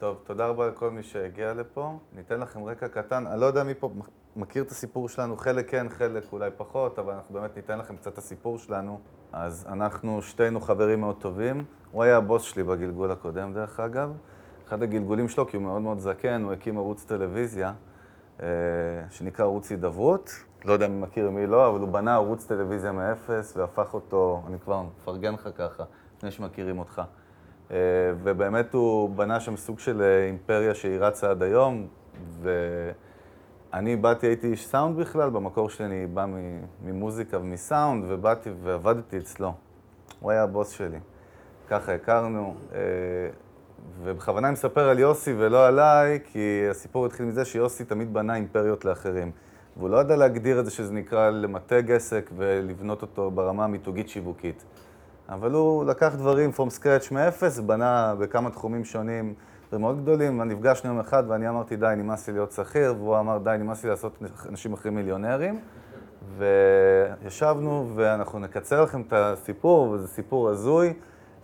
טוב, תודה רבה לכל מי שהגיע לפה. ניתן לכם רקע קטן. אני לא יודע מי פה מכיר את הסיפור שלנו, חלק כן, חלק אולי פחות, אבל אנחנו באמת ניתן לכם קצת את הסיפור שלנו. אז אנחנו שתינו חברים מאוד טובים. הוא היה הבוס שלי בגלגול הקודם, דרך אגב. אחד הגלגולים שלו, כי הוא מאוד מאוד זקן, הוא הקים ערוץ טלוויזיה, אה, שנקרא ערוץ הידברות. לא יודע מי מכיר מי לא, אבל הוא בנה ערוץ טלוויזיה מאפס והפך אותו, אני כבר מפרגן לך ככה, לפני שמכירים אותך. אה, ובאמת הוא בנה שם סוג של אה, אימפריה שהיא רצה עד היום, ואני באתי, הייתי איש סאונד בכלל, במקור שלי אני בא ממוזיקה ומסאונד, ובאתי ועבדתי אצלו. הוא היה הבוס שלי. ככה הכרנו, אה, ובכוונה אני מספר על יוסי ולא עליי, כי הסיפור התחיל מזה שיוסי תמיד בנה אימפריות לאחרים. והוא לא ידע להגדיר את זה שזה נקרא למתג עסק ולבנות אותו ברמה המיתוגית-שיווקית. אבל הוא לקח דברים from scratch מאפס, בנה בכמה תחומים שונים, דברים מאוד גדולים. נפגשנו יום אחד ואני אמרתי, די, נמאס לי להיות שכיר, והוא אמר, די, נמאס לי לעשות אנשים אחרים מיליונרים. וישבנו, ואנחנו נקצר לכם את הסיפור, וזה סיפור הזוי.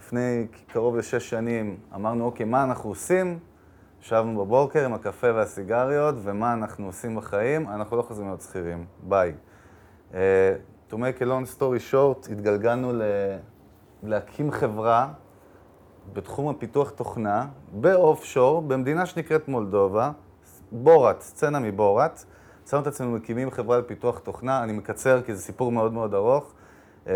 לפני קרוב לשש שנים אמרנו, אוקיי, מה אנחנו עושים? ישבנו בבוקר עם הקפה והסיגריות, ומה אנחנו עושים בחיים? אנחנו לא חוזרים להיות שכירים, ביי. Uh, to make a long story short, התגלגלנו ל... להקים חברה בתחום הפיתוח תוכנה, באוף שור, במדינה שנקראת מולדובה, בורת, סצנה מבורת. שמנו את עצמנו מקימים חברה לפיתוח תוכנה, אני מקצר כי זה סיפור מאוד מאוד ארוך. אה,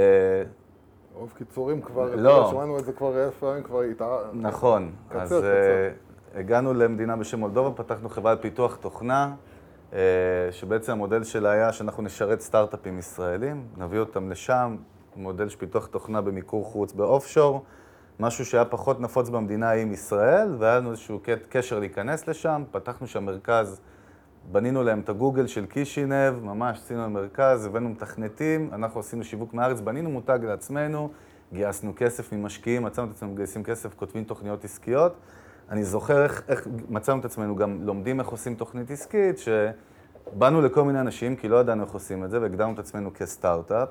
רוב קיצורים כבר, לא. שמענו את זה כבר אלף פעמים, כבר התע... נכון. קצר, אז קצר. Uh, הגענו למדינה בשם מולדובה, פתחנו חברה לפיתוח תוכנה, uh, שבעצם המודל שלה היה שאנחנו נשרת סטארט-אפים ישראלים, נביא אותם לשם, מודל של פיתוח תוכנה במיקור חוץ באוף שור, משהו שהיה פחות נפוץ במדינה עם ישראל, והיה לנו איזשהו קשר להיכנס לשם, פתחנו שם מרכז, בנינו להם את הגוגל של קישינב, ממש עשינו מרכז, הבאנו מתכנתים, אנחנו עשינו שיווק מארץ, בנינו מותג לעצמנו, גייסנו כסף ממשקיעים, מצאנו את עצמנו מגייסים כסף, כותבים תוכניות עסקיות. אני זוכר איך, איך מצאנו את עצמנו גם לומדים איך עושים תוכנית עסקית, שבאנו לכל מיני אנשים, כי לא ידענו איך עושים את זה, והגדרנו את עצמנו כסטארט-אפ.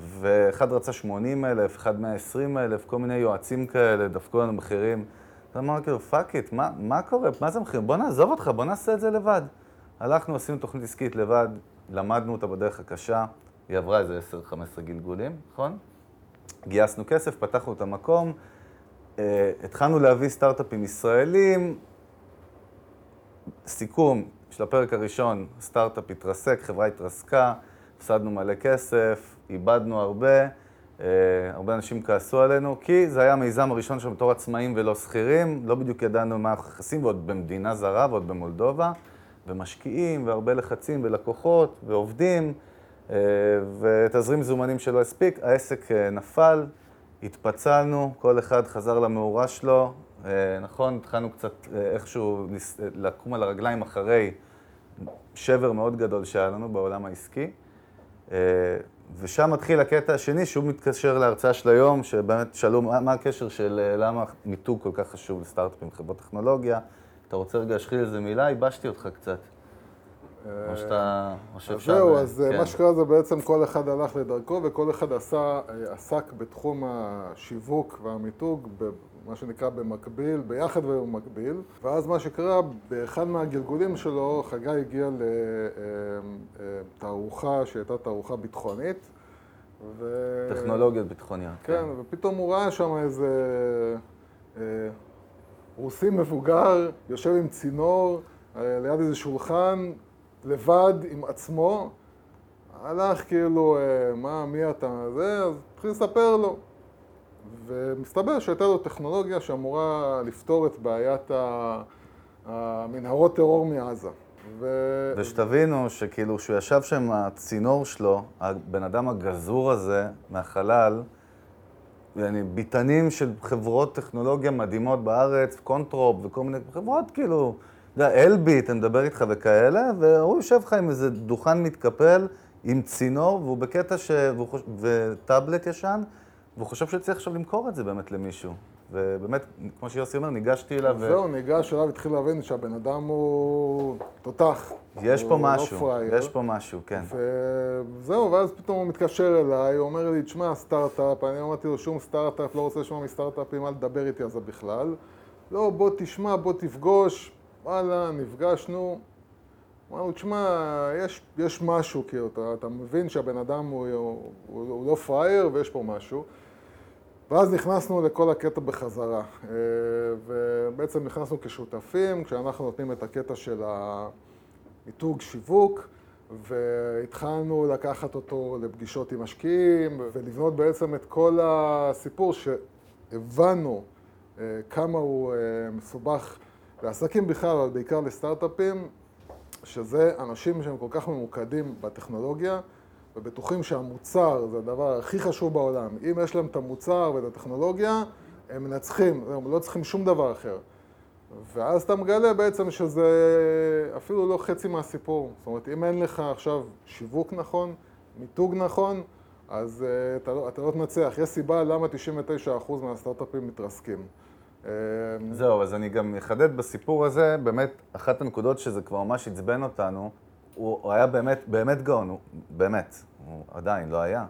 ואחד רצה 80 אלף, אחד 120 אלף, כל מיני יועצים כאלה, דפקו לנו מחירים. אז אמרנו כאילו, fuck it, מה, מה קורה? מה זה מחירים? בוא נעזוב אותך, בוא נעשה את זה לבד. הלכנו, עשינו תוכנית עסקית לבד, למדנו אותה בדרך הקשה, היא עברה איזה 10-15 גלגולים, נכון? גייסנו כסף, פתחנו את המקום, אה, התחלנו להביא סטארט-אפים ישראלים. סיכום של הפרק הראשון, סטארט-אפ התרסק, חברה התרסקה, הפסדנו מלא כסף, איבדנו הרבה, אה, הרבה אנשים כעסו עלינו, כי זה היה המיזם הראשון שלנו בתור עצמאים ולא שכירים, לא בדיוק ידענו מה אנחנו נכנסים, ועוד במדינה זרה ועוד במולדובה, ומשקיעים, והרבה לחצים ולקוחות, ועובדים, אה, ותזרים זומנים שלא הספיק, העסק אה, נפל, התפצלנו, כל אחד חזר למאורה שלו, נכון, התחלנו קצת איכשהו לקום על הרגליים אחרי שבר מאוד גדול שהיה לנו בעולם העסקי. ושם מתחיל הקטע השני, שהוא מתקשר להרצאה של היום, שבאמת שאלו מה, מה הקשר של אה, למה מיתוג כל כך חשוב לסטארט-אפים, חברות טכנולוגיה. אתה רוצה רגע להשחיל איזה מילה? ייבשתי אותך קצת. או שאתה... או שאפשר... זהו, אז אה, כן. מה שקרה זה בעצם כל אחד הלך לדרכו וכל אחד עשה, אה, עסק בתחום השיווק והמיתוג, מה שנקרא במקביל, ביחד ובמקביל. ואז מה שקרה, באחד מהגלגולים שלו, חגי הגיע לתערוכה שהייתה תערוכה ביטחונית. ו... טכנולוגיות ביטחוניות. כן, כן, ופתאום הוא ראה שם איזה אה, רוסי מבוגר, יושב עם צינור אה, ליד איזה שולחן, לבד עם עצמו. הלך כאילו, אה, מה, מי אתה, זה, אז התחיל לספר לו. ומסתבר שהייתה לו טכנולוגיה שאמורה לפתור את בעיית המנהרות טרור מעזה. ו... ושתבינו שכאילו, כשהוא ישב שם הצינור שלו, הבן אדם הגזור הזה מהחלל, yani, ביתנים של חברות טכנולוגיה מדהימות בארץ, קונטרופ וכל מיני חברות כאילו, אתה יודע, אלביט, אני מדבר איתך וכאלה, והוא יושב לך עם איזה דוכן מתקפל, עם צינור, והוא בקטע ש... וטאבלט ישן, והוא חושב שצריך עכשיו למכור את זה באמת למישהו. ובאמת, כמו שיוסי אומר, ניגשתי אליו... זהו, ניגש אליו, התחיל להבין שהבן אדם הוא תותח. יש פה לא משהו, יש פה משהו, כן. וזהו, ואז פתאום הוא מתקשר אליי, הוא אומר לי, תשמע, סטארט-אפ, אני אמרתי לו, שום סטארט-אפ, לא רוצה לשמוע מסטארט-אפים, אל תדבר איתי על זה בכלל. לא, בוא תשמע, בוא תפגוש, וואלה, נפגשנו. אמרנו, תשמע, יש, יש משהו, כאילו, אתה, אתה מבין שהבן אדם הוא, הוא, הוא, הוא לא פראייר ויש פה משהו. ואז נכנסנו לכל הקטע בחזרה, אה, ובעצם נכנסנו כשותפים, כשאנחנו נותנים את הקטע של המיתוג שיווק, והתחלנו לקחת אותו לפגישות עם משקיעים, ולבנות בעצם את כל הסיפור שהבנו אה, כמה הוא אה, מסובך לעסקים בכלל, אבל בעיקר לסטארט-אפים, שזה אנשים שהם כל כך ממוקדים בטכנולוגיה, ובטוחים שהמוצר זה הדבר הכי חשוב בעולם. אם יש להם את המוצר ואת הטכנולוגיה, הם מנצחים, הם לא צריכים שום דבר אחר. ואז אתה מגלה בעצם שזה אפילו לא חצי מהסיפור. זאת אומרת, אם אין לך עכשיו שיווק נכון, מיתוג נכון, אז uh, אתה, לא, אתה לא תנצח. יש סיבה למה 99% מהסטארט-אפים מתרסקים. אמ, זהו, אז אני גם אחדד בסיפור הזה, באמת, אחת הנקודות שזה כבר ממש עצבן אותנו, הוא, הוא היה באמת, באמת גאון, הוא, באמת, הוא עדיין לא היה.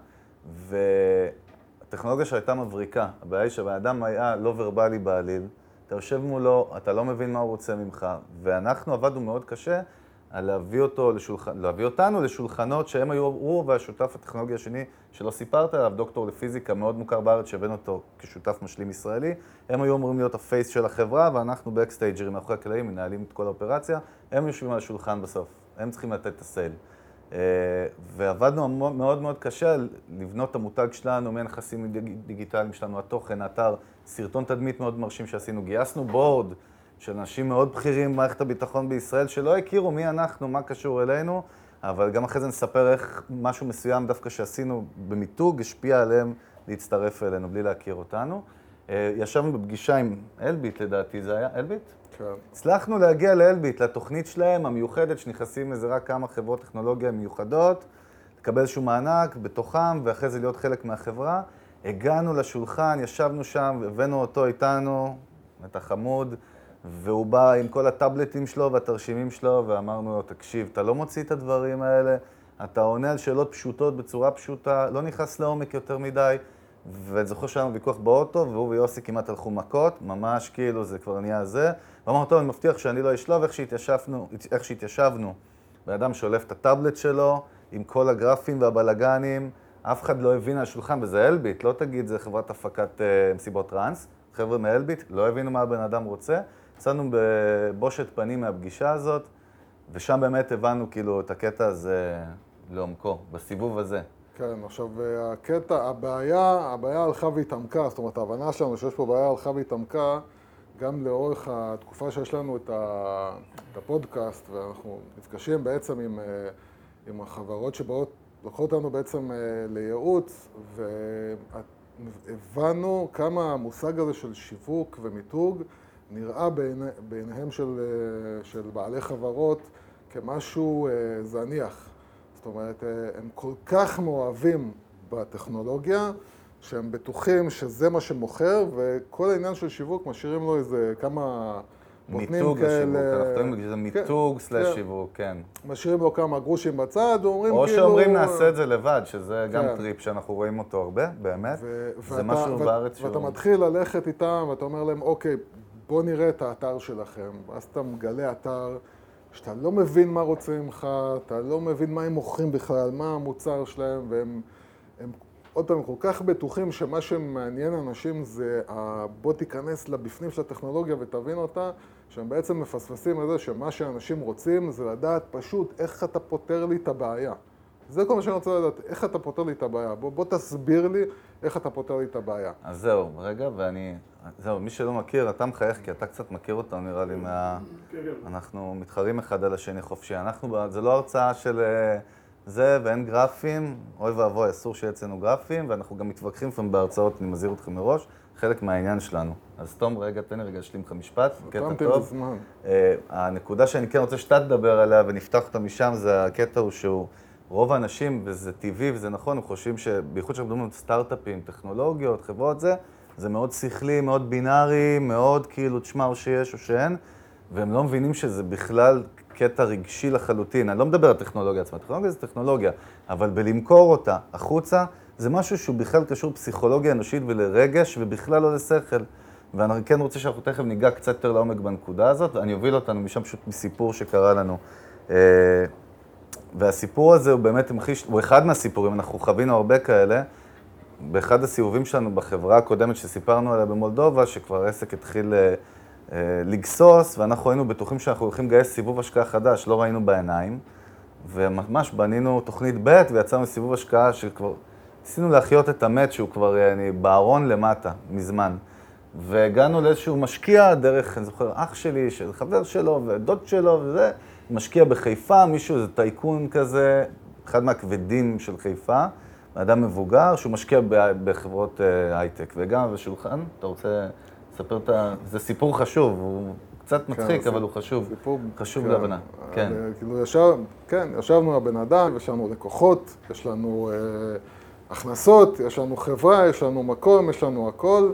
והטכנולוגיה שלו הייתה מבריקה. הבעיה היא שהבן אדם היה לא ורבלי בעליל. אתה יושב מולו, אתה לא מבין מה הוא רוצה ממך, ואנחנו עבדנו מאוד קשה על להביא, אותו לשולחן, להביא אותנו לשולחנות שהם היו, הוא והשותף הטכנולוגי השני שלא סיפרת עליו, דוקטור לפיזיקה מאוד מוכר בארץ, שהבאנו אותו כשותף משלים ישראלי, הם היו אמורים להיות ה face של החברה, ואנחנו backstageרים מאחורי הקלעים, מנהלים את כל האופרציה, הם יושבים על השולחן בסוף, הם צריכים לתת את ה sale. אה, ועבדנו מאוד מאוד קשה לבנות את המותג שלנו, מהנכסים דיגיטליים שלנו, התוכן, האתר, סרטון תדמית מאוד מרשים שעשינו. גייסנו בורד של אנשים מאוד בכירים במערכת הביטחון בישראל, שלא הכירו מי אנחנו, מה קשור אלינו, אבל גם אחרי זה נספר איך משהו מסוים דווקא שעשינו במיתוג השפיע עליהם להצטרף אלינו בלי להכיר אותנו. אה, ישבנו בפגישה עם אלביט לדעתי, זה היה אלביט? הצלחנו להגיע לאלביט, לתוכנית שלהם המיוחדת, שנכנסים לזה רק כמה חברות טכנולוגיה מיוחדות, לקבל איזשהו מענק בתוכם, ואחרי זה להיות חלק מהחברה. הגענו לשולחן, ישבנו שם, הבאנו אותו איתנו, את החמוד, והוא בא עם כל הטאבלטים שלו והתרשימים שלו, ואמרנו לו, תקשיב, אתה לא מוציא את הדברים האלה, אתה עונה על שאלות פשוטות בצורה פשוטה, לא נכנס לעומק יותר מדי. ואני זוכר שהיה לנו ויכוח באוטו, והוא ויוסי כמעט הלכו מכות, ממש כאילו זה כבר נהיה זה. ואמרנו, טוב, אני מבטיח שאני לא אשלוב איך שהתיישבנו, איך שהתיישבנו. בן אדם שולף את הטאבלט שלו, עם כל הגרפים והבלגנים, אף אחד לא הבין על השולחן, וזה אלביט, לא תגיד, זה חברת הפקת uh, מסיבות טראנס. חבר'ה מאלביט לא הבינו מה הבן אדם רוצה. יצאנו בבושת פנים מהפגישה הזאת, ושם באמת הבנו כאילו את הקטע הזה לעומקו, בסיבוב הזה. כן, עכשיו הקטע, הבעיה, הבעיה הלכה והתעמקה, זאת אומרת ההבנה שלנו שיש פה בעיה הלכה והתעמקה גם לאורך התקופה שיש לנו את, הפודקאסט ואנחנו נפגשים בעצם עם, אה, עם החברות שבאות, לוקחות אותנו בעצם אה, לייעוץ והבנו כמה המושג הזה של שיווק ומיתוג נראה בעיני, בעיניהם של, אה, של בעלי חברות כמשהו זניח. זאת אומרת, הם כל כך מאוהבים בטכנולוגיה, שהם בטוחים שזה מה שמוכר, וכל העניין של שיווק משאירים לו איזה כמה. מיתוג השיווק, אנחנו אומרים שזה מיתוג כן, slash כן. שיווק, כן. משאירים לו כמה גרושים בצד, ואומרים כאילו... או שאומרים נעשה את זה לבד, שזה כן. גם טריפ שאנחנו רואים אותו הרבה, באמת. זה משהו בארץ שהוא... ואתה מתחיל ללכת איתם, ואתה אומר להם, אוקיי, בוא נראה את האתר שלכם. ואז אתה מגלה אתר... שאתה לא מבין מה רוצים ממך, אתה לא מבין מה הם מוכרים בכלל, מה המוצר שלהם, והם, הם, עוד פעם, כל כך בטוחים שמה שמעניין אנשים זה בוא תיכנס לבפנים של הטכנולוגיה ותבין אותה, שהם בעצם מפספסים את זה שמה שאנשים רוצים זה לדעת פשוט איך אתה פותר לי את הבעיה. זה כל מה שאני רוצה לדעת, איך אתה פותר לי את הבעיה. בוא, בוא תסביר לי איך אתה פותר לי את הבעיה. אז זהו, רגע, ואני... זהו, מי שלא מכיר, אתה מחייך, כי אתה קצת מכיר אותנו, נראה לי, מה... כן, כן. אנחנו מתחרים אחד על השני חופשי. אנחנו, זה לא הרצאה של אה, זה ואין גרפים, אוי ואבוי, אסור שיהיה אצלנו גרפים, ואנחנו גם מתווכחים לפעמים בהרצאות, אני מזהיר אתכם מראש, חלק מהעניין שלנו. אז תום, רגע, תן לי רגע להשלים לך משפט, קטע טוב. אה, הנקודה שאני כן רוצה שאתה תדבר עליה ונפתח אותה משם, זה הקטע הוא שהוא... רוב האנשים, וזה טבעי וזה נכון, הם חושבים שבייחוד כשאנחנו מדברים על סטארט-אפים, טכנולוגיות, חברות זה, זה מאוד שכלי, מאוד בינארי, מאוד כאילו, תשמע, או שיש או שאין, והם לא מבינים שזה בכלל קטע רגשי לחלוטין. אני לא מדבר על טכנולוגיה עצמה, טכנולוגיה זה טכנולוגיה, אבל בלמכור אותה החוצה, זה משהו שהוא בכלל קשור לפסיכולוגיה אנושית ולרגש, ובכלל לא לשכל. ואני כן רוצה שאנחנו תכף ניגע קצת יותר לעומק בנקודה הזאת, ואני אוביל אותנו משם פשוט מסיפור שקרה לנו. אה, והסיפור הזה הוא באמת המחיש, הוא אחד מהסיפורים, אנחנו חווינו הרבה כאלה. באחד הסיבובים שלנו בחברה הקודמת שסיפרנו עליה במולדובה, שכבר העסק התחיל אה, לגסוס, ואנחנו היינו בטוחים שאנחנו הולכים לגייס סיבוב השקעה חדש, לא ראינו בעיניים. וממש בנינו תוכנית ב' ויצאנו לסיבוב השקעה שכבר ניסינו להחיות את המת שהוא כבר אני, בארון למטה, מזמן. והגענו לאיזשהו משקיע דרך, אני זוכר, אח שלי, של חבר שלו ודוד שלו וזה, משקיע בחיפה, מישהו, איזה טייקון כזה, אחד מהכבדים של חיפה, אדם מבוגר, שהוא משקיע בחברות אה, הייטק. והגענו לשולחן, אתה רוצה לספר את ה... זה סיפור חשוב, הוא קצת כן, מצחיק, כן, אבל הוא חשוב, סיפור, חשוב כן, להבנה. כן. כאילו ישב, כן, ישבנו הבן אדם, יש לנו לקוחות, יש לנו אה, הכנסות, יש לנו חברה, יש לנו מקום, יש לנו הכל.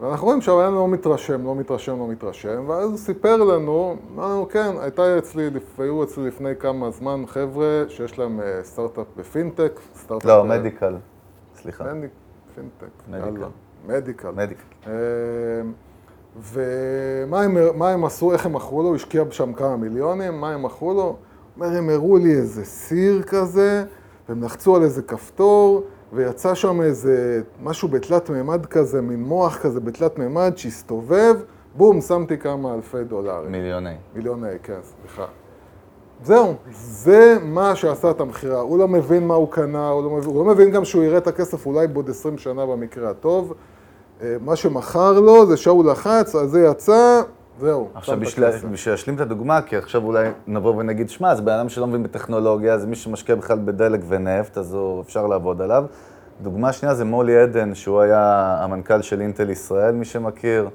ואנחנו רואים שהבן לא מתרשם, לא מתרשם, לא מתרשם, ואז הוא סיפר לנו, אמר לנו, כן, הייתה אצלי, היו אצלי לפני כמה זמן חבר'ה שיש להם אה, סטארט-אפ בפינטק, סטארט-אפ... לא, מדיקל, סליחה. פינטק. מדיקל. מדיקל. מדיקל. אה, ומה הם, הם עשו, איך הם מכרו לו, הוא השקיע שם כמה מיליונים, מה הם מכרו לו? הוא אומר, הם הראו לי איזה סיר כזה, והם לחצו על איזה כפתור, ויצא שם איזה משהו בתלת מימד כזה, מין מוח כזה בתלת מימד שהסתובב, בום, שמתי כמה אלפי דולרים. מיליוני. מיליוני, כן, סליחה. זהו, זה מה שעשה את המכירה. הוא לא מבין מה הוא קנה, הוא לא מבין, הוא לא מבין גם שהוא יראה את הכסף אולי בעוד 20 שנה במקרה הטוב. אה, מה שמכר לו זה שהוא לחץ, אז זה יצא, זהו. עכשיו, בשביל להשלים את הדוגמה, כי עכשיו אולי נבוא ונגיד, שמע, זה בן אדם שלא מבין בטכנולוגיה, זה מי שמשקיע בכלל בדלק ונפט, אז הוא, אפשר לעבוד עליו. דוגמה שנייה זה מולי עדן, שהוא היה המנכ"ל של אינטל ישראל, מי שמכיר.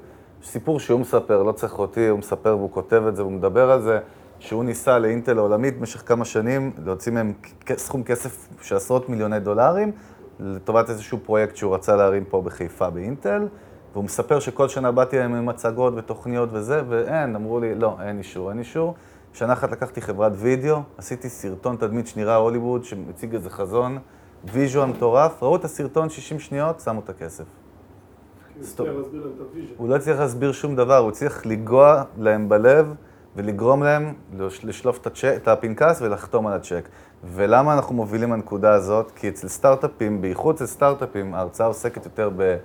סיפור שהוא מספר, לא צריך אותי, הוא מספר והוא כותב את זה, והוא מדבר על זה, שהוא ניסה לאינטל העולמית במשך כמה שנים להוציא מהם סכום כסף של עשרות מיליוני דולרים, לטובת איזשהו פרויקט שהוא רצה להרים פה בחיפה באינטל. והוא מספר שכל שנה באתי להם עם מצגות ותוכניות וזה, ואין, אמרו לי, לא, אין אישור, אין אישור. שנה אחת לקחתי חברת וידאו, עשיתי סרטון תדמית שנראה הוליווד, שמציג איזה חזון, visual מטורף, ראו את הסרטון 60 שניות, שמו את הכסף. הוא לא הצליח להסביר שום דבר, הוא הצליח לגעת להם בלב ולגרום להם לשלוף את, הצ'ק, את הפנקס ולחתום על הצ'ק. ולמה אנחנו מובילים לנקודה הזאת? כי אצל סטארט-אפים, בייחוד אצל סטארט-אפים, ההרצאה עוסקת יותר ב...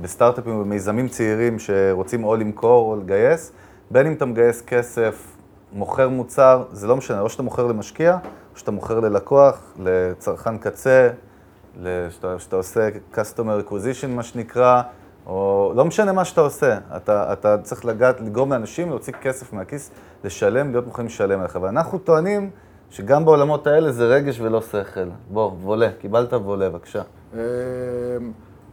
בסטארט-אפים ובמיזמים צעירים שרוצים או למכור או לגייס, בין אם אתה מגייס כסף, מוכר מוצר, זה לא משנה, או שאתה מוכר למשקיע, או שאתה מוכר ללקוח, לצרכן קצה, שאתה עושה customer acquisition, מה שנקרא, או לא משנה מה שאתה עושה, אתה, אתה צריך לגעת, לגרום לאנשים להוציא כסף מהכיס, לשלם, להיות מוכנים לשלם עליך. ואנחנו טוענים שגם בעולמות האלה זה רגש ולא שכל. בוא, וולה, קיבלת וולה, בבקשה. אמ,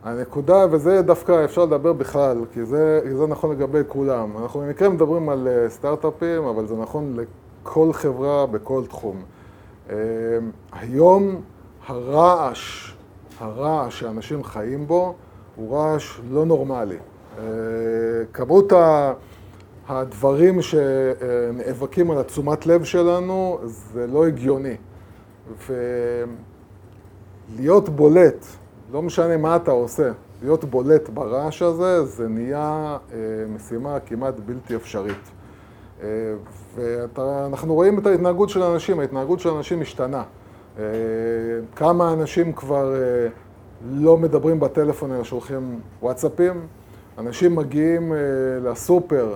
הנקודה, וזה דווקא אפשר לדבר בכלל, כי זה, זה נכון לגבי כולם. אנחנו במקרה מדברים על אה, סטארט-אפים, אבל זה נכון לכל חברה בכל תחום. אה, היום הרעש, הרעש שאנשים חיים בו, הוא רעש לא נורמלי. אה, כמות הדברים שנאבקים על התשומת לב שלנו, זה לא הגיוני. ולהיות בולט לא משנה מה אתה עושה, להיות בולט ברעש הזה, זה נהיה אה, משימה כמעט בלתי אפשרית. אה, ואנחנו רואים את ההתנהגות של האנשים, ההתנהגות של האנשים משתנה. אה, כמה אנשים כבר לא מדברים בטלפון אלא שולחים וואטסאפים, אנשים מגיעים אה, לסופר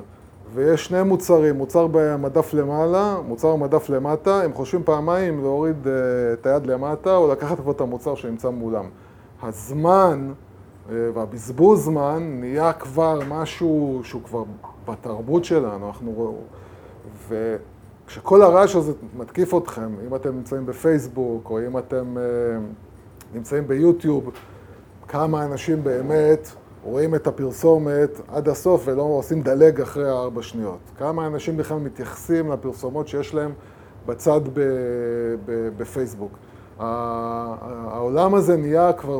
ויש שני מוצרים, מוצר במדף למעלה, מוצר במדף למטה, הם חושבים פעמיים להוריד אה, את היד למטה או לקחת פה את המוצר שנמצא מולם. הזמן אה, והבזבוז זמן נהיה כבר משהו שהוא כבר בתרבות שלנו, אנחנו רואים, וכשכל הרעש הזה מתקיף אתכם, אם אתם נמצאים בפייסבוק או אם אתם אה, נמצאים ביוטיוב, כמה אנשים באמת רואים את הפרסומת עד הסוף ולא עושים דלג אחרי הארבע שניות. כמה אנשים בכלל מתייחסים לפרסומות שיש להם בצד בפייסבוק. העולם הזה נהיה כבר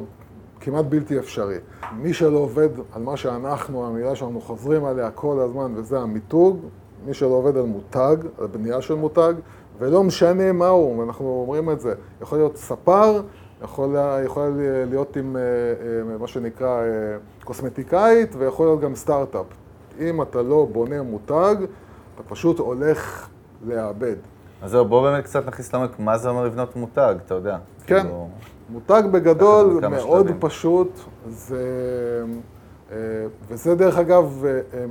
כמעט בלתי אפשרי. מי שלא עובד על מה שאנחנו, המילה שאנחנו חוזרים עליה כל הזמן, וזה המיתוג, מי שלא עובד על מותג, על בנייה של מותג, ולא משנה מהו, ואנחנו אומרים את זה, יכול להיות ספר, יכול, יכול להיות עם מה שנקרא קוסמטיקאית, ויכול להיות גם סטארט-אפ. אם אתה לא בונה מותג, אתה פשוט הולך לאבד. אז זהו, בואו באמת קצת נכניס לעומק, מה זה אומר לבנות מותג, אתה יודע. כן, כאילו... מותג בגדול מאוד שלבים. פשוט, זה, אה, וזה דרך אגב אה,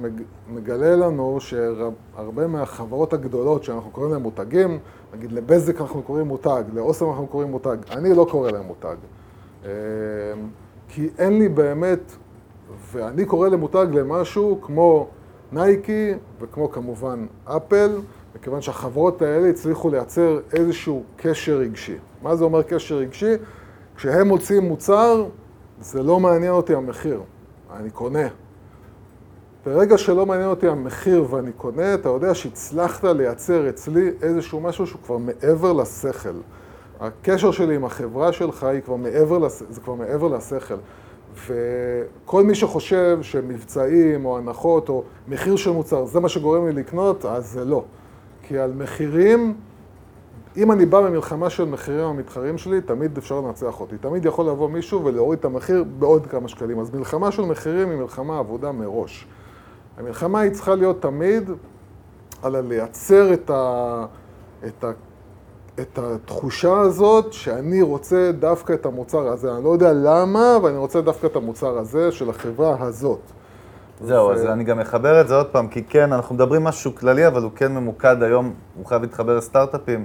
מגלה לנו שהרבה מהחברות הגדולות שאנחנו קוראים להן מותגים, נגיד לבזק אנחנו קוראים מותג, לאוסם אנחנו קוראים מותג, אני לא קורא להם מותג. אה, כי אין לי באמת, ואני קורא למותג למשהו כמו נייקי וכמו כמובן אפל, מכיוון שהחברות האלה הצליחו לייצר איזשהו קשר רגשי. מה זה אומר קשר רגשי? כשהם מוצאים מוצר, זה לא מעניין אותי המחיר, אני קונה. ברגע שלא מעניין אותי המחיר ואני קונה, אתה יודע שהצלחת לייצר אצלי איזשהו משהו שהוא כבר מעבר לשכל. הקשר שלי עם החברה שלך היא כבר מעבר. זה כבר מעבר לשכל. וכל מי שחושב שמבצעים או הנחות או מחיר של מוצר, זה מה שגורם לי לקנות, אז זה לא. כי על מחירים, אם אני בא ממלחמה של מחירים המתחרים שלי, תמיד אפשר לנצח אותי. תמיד יכול לבוא מישהו ולהוריד את המחיר בעוד כמה שקלים. אז מלחמה של מחירים היא מלחמה עבודה מראש. המלחמה היא צריכה להיות תמיד על לייצר את, ה, את, ה, את התחושה הזאת שאני רוצה דווקא את המוצר הזה. אני לא יודע למה, אבל אני רוצה דווקא את המוצר הזה של החברה הזאת. זהו, אז אני גם אחבר את זה עוד פעם, כי כן, אנחנו מדברים משהו כללי, אבל הוא כן ממוקד היום, הוא חייב להתחבר לסטארט-אפים.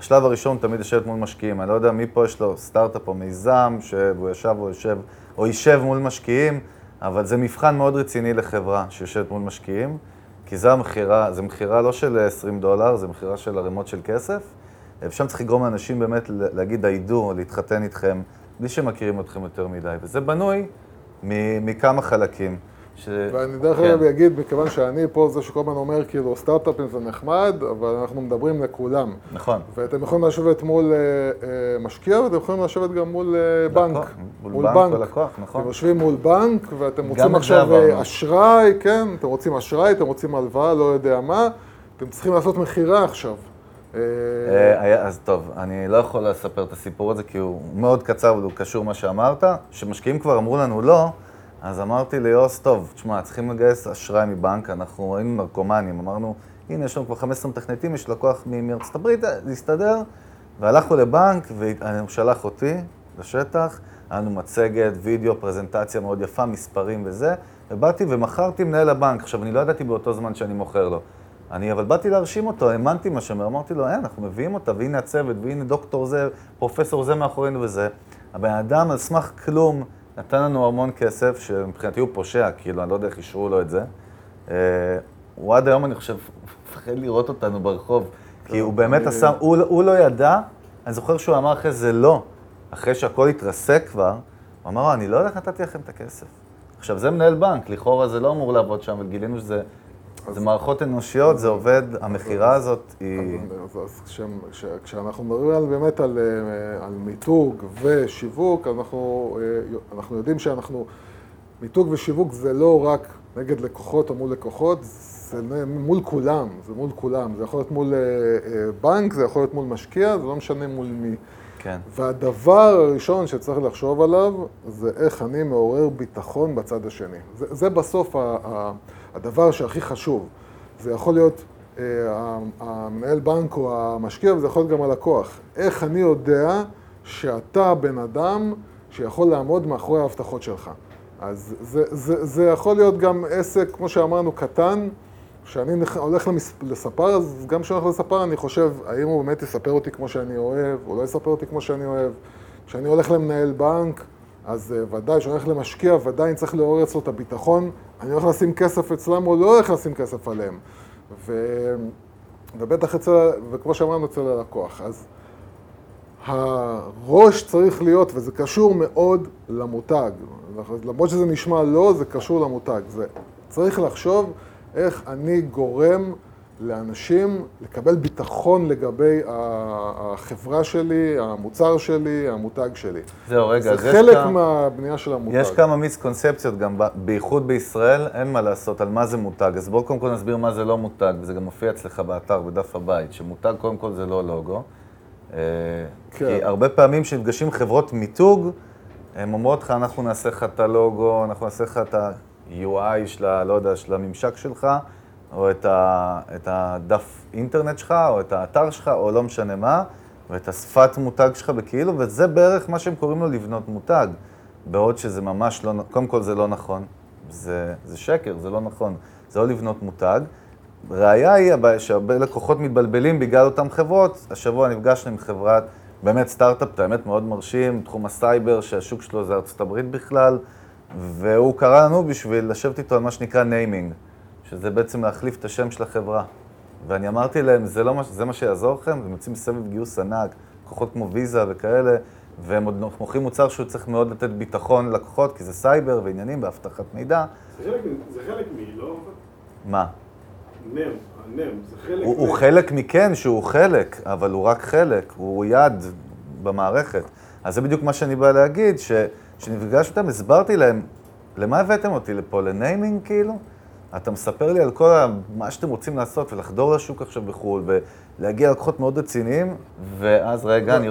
השלב הראשון תמיד יושבת מול משקיעים. אני לא יודע מי פה יש לו סטארט-אפ או מיזם, שהוא ישב או יושב, או יישב מול משקיעים, אבל זה מבחן מאוד רציני לחברה שיושבת מול משקיעים, כי זו המכירה, זו מכירה לא של 20 דולר, זו מכירה של ערימות של כסף. ושם צריך לגרום לאנשים באמת להגיד דיידו, להתחתן איתכם, בלי שמכירים אתכם יותר מדי. וזה בנוי מכמה חלקים. ש... ואני דרך כן. אגב אגיד, מכיוון שאני פה זה שכל הזמן אומר, כאילו, סטארט-אפים זה נחמד, אבל אנחנו מדברים לכולם. נכון. ואתם יכולים לשבת מול uh, uh, משקיע, ואתם יכולים לשבת גם מול uh, בנק. נכון, מול, מול בנק ולקוח, נכון. אתם יושבים מול בנק, ואתם רוצים עכשיו אשראי, כן, אתם רוצים אשראי, אתם רוצים הלוואה, לא יודע מה, אתם צריכים לעשות מכירה עכשיו. אז טוב, אני לא יכול לספר את הסיפור הזה, כי הוא מאוד קצר, אבל הוא קשור מה שאמרת. שמשקיעים כבר אמרו לנו לא, אז אמרתי ליוס, טוב, תשמע, צריכים לגייס אשראי מבנק, אנחנו היינו נרקומנים, אמרנו, הנה, יש לנו כבר 15 מתכנתים, יש לקוח מארצות הברית, להסתדר. והלכנו לבנק, והוא שלח אותי לשטח, היה לנו מצגת, וידאו, פרזנטציה מאוד יפה, מספרים וזה, ובאתי ומכרתי מנהל הבנק. עכשיו, אני לא ידעתי באותו זמן שאני מוכר לו. אני אבל באתי להרשים אותו, האמנתי מה שאומר, אמרתי לו, אין, אנחנו מביאים אותה, והנה הצוות, והנה דוקטור זה, פרופסור זה מאחורינו וזה. הבן אדם, על סמך כלום, נתן לנו המון כסף, שמבחינתי הוא פושע, כאילו, אני לא יודע איך אישרו לו את זה. אה, הוא עד היום, אני חושב, מפחד לראות אותנו ברחוב, כי הוא באמת עשה, הוא לא ידע, אני זוכר שהוא אמר אחרי זה לא, אחרי שהכל התרסק כבר, הוא אמר, אני לא יודע איך נתתי לכם את הכסף. עכשיו, זה מנהל בנק, לכאורה זה לא אמור לעבוד שם, וגילינו שזה זה מערכות אנושיות, זה עובד, המכירה הזאת היא... אז כשאנחנו מדברים באמת על, אה, על מיתוג ושיווק, אנחנו, אה, אנחנו יודעים שאנחנו... מיתוג ושיווק זה לא רק נגד לקוחות או מול לקוחות, זה מול כולם, זה מול כולם. זה יכול להיות מול אה, בנק, זה יכול להיות מול משקיע, זה לא משנה מול מי. כן. והדבר הראשון שצריך לחשוב עליו, זה איך אני מעורר ביטחון בצד השני. זה, זה בסוף ה, ה, הדבר שהכי חשוב. זה יכול להיות אה, המנהל בנק או המשקיע, וזה יכול להיות גם הלקוח. איך אני יודע שאתה בן אדם שיכול לעמוד מאחורי ההבטחות שלך. אז זה, זה, זה יכול להיות גם עסק, כמו שאמרנו, קטן, כשאני הולך לספר, אז גם כשאני הולך לספר אני חושב, האם הוא באמת יספר אותי כמו שאני אוהב, או לא יספר אותי כמו שאני אוהב. כשאני הולך למנהל בנק, אז uh, ודאי, כשאני הולך למשקיע, ודאי אני צריך לעורר אצלו את הביטחון, אני הולך לשים כסף אצלם או לא הולך לשים כסף עליהם. ו... ובטח אצל, וכמו שאמרנו, אצל הלקוח. אז הראש צריך להיות, וזה קשור מאוד למותג. למרות שזה נשמע לא, זה קשור למותג. זה צריך לחשוב איך אני גורם לאנשים לקבל ביטחון לגבי החברה שלי, המוצר שלי, המותג שלי. זהו, רגע, זה חלק כמה, מהבנייה של המותג. יש כמה מיסקונספציות גם, בייחוד בישראל, אין מה לעשות על מה זה מותג. אז בואו קודם כל נסביר מה זה לא מותג, וזה גם מופיע אצלך באתר, בדף הבית, שמותג קודם כל זה לא לוגו. אה, כן. כי הרבה פעמים כשנפגשים חברות מיתוג, הן אומרות לך, אנחנו נעשה לך את הלוגו, אנחנו נעשה לך את ה-UI של, ה, לא יודע, של הממשק שלך, או את, ה, את הדף אינטרנט שלך, או את האתר שלך, או לא משנה מה, ואת השפת מותג שלך בכאילו, וזה בערך מה שהם קוראים לו לבנות מותג. בעוד שזה ממש לא, קודם כל זה לא נכון, זה, זה שקר, זה לא נכון, זה לא לבנות מותג. ראיה היא שהרבה לקוחות מתבלבלים בגלל אותן חברות. השבוע נפגשנו עם חברת, באמת סטארט-אפ, האמת מאוד מרשים, תחום הסייבר, שהשוק שלו זה ארצות הברית בכלל, והוא קרא לנו בשביל לשבת איתו על מה שנקרא naming, שזה בעצם להחליף את השם של החברה. ואני אמרתי להם, זה, לא מה, זה מה שיעזור לכם? הם יוצאים סבב גיוס ענק, לקוחות כמו ויזה וכאלה, והם עוד מוכרים מוצר שהוא צריך מאוד לתת ביטחון ללקוחות, כי זה סייבר ועניינים באבטחת מידע. זה חלק, זה חלק מ... לא... מה? נם, הנם, זה חלק... הוא, הוא חלק מכן שהוא חלק, אבל הוא רק חלק, הוא יד במערכת. אז זה בדיוק מה שאני בא להגיד, שכשנפגש איתם הסברתי להם, למה הבאתם אותי לפה? לניימינג כאילו? אתה מספר לי על כל ה... מה שאתם רוצים לעשות ולחדור לשוק עכשיו בחו"ל ולהגיע ללקוחות מאוד רציניים, ואז רגע, אני,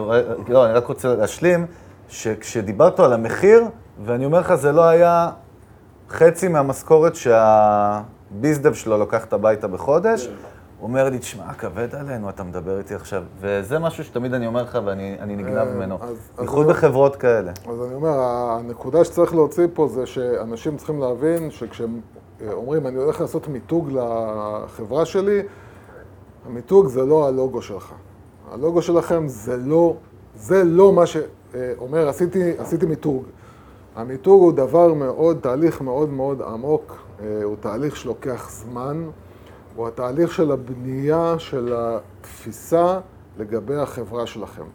לא, אני רק רוצה להשלים, שכשדיברת על המחיר, ואני אומר לך, זה לא היה חצי מהמשכורת שהביזדב שלו לוקחת הביתה בחודש, הוא אומר לי, תשמע, כבד עלינו, אתה מדבר איתי עכשיו. וזה משהו שתמיד אני אומר לך ואני נגנב אה, ממנו, בייחוד בחברות כאלה. אז אני אומר, הנקודה שצריך להוציא פה זה שאנשים צריכים להבין שכשהם אומרים, אני הולך לעשות מיתוג לחברה שלי, המיתוג זה לא הלוגו שלך. הלוגו שלכם זה לא, זה לא מה שאומר, עשיתי, עשיתי מיתוג. המיתוג הוא דבר מאוד, תהליך מאוד מאוד עמוק, אה, הוא תהליך שלוקח זמן, הוא התהליך של הבנייה של התפיסה לגבי החברה שלכם.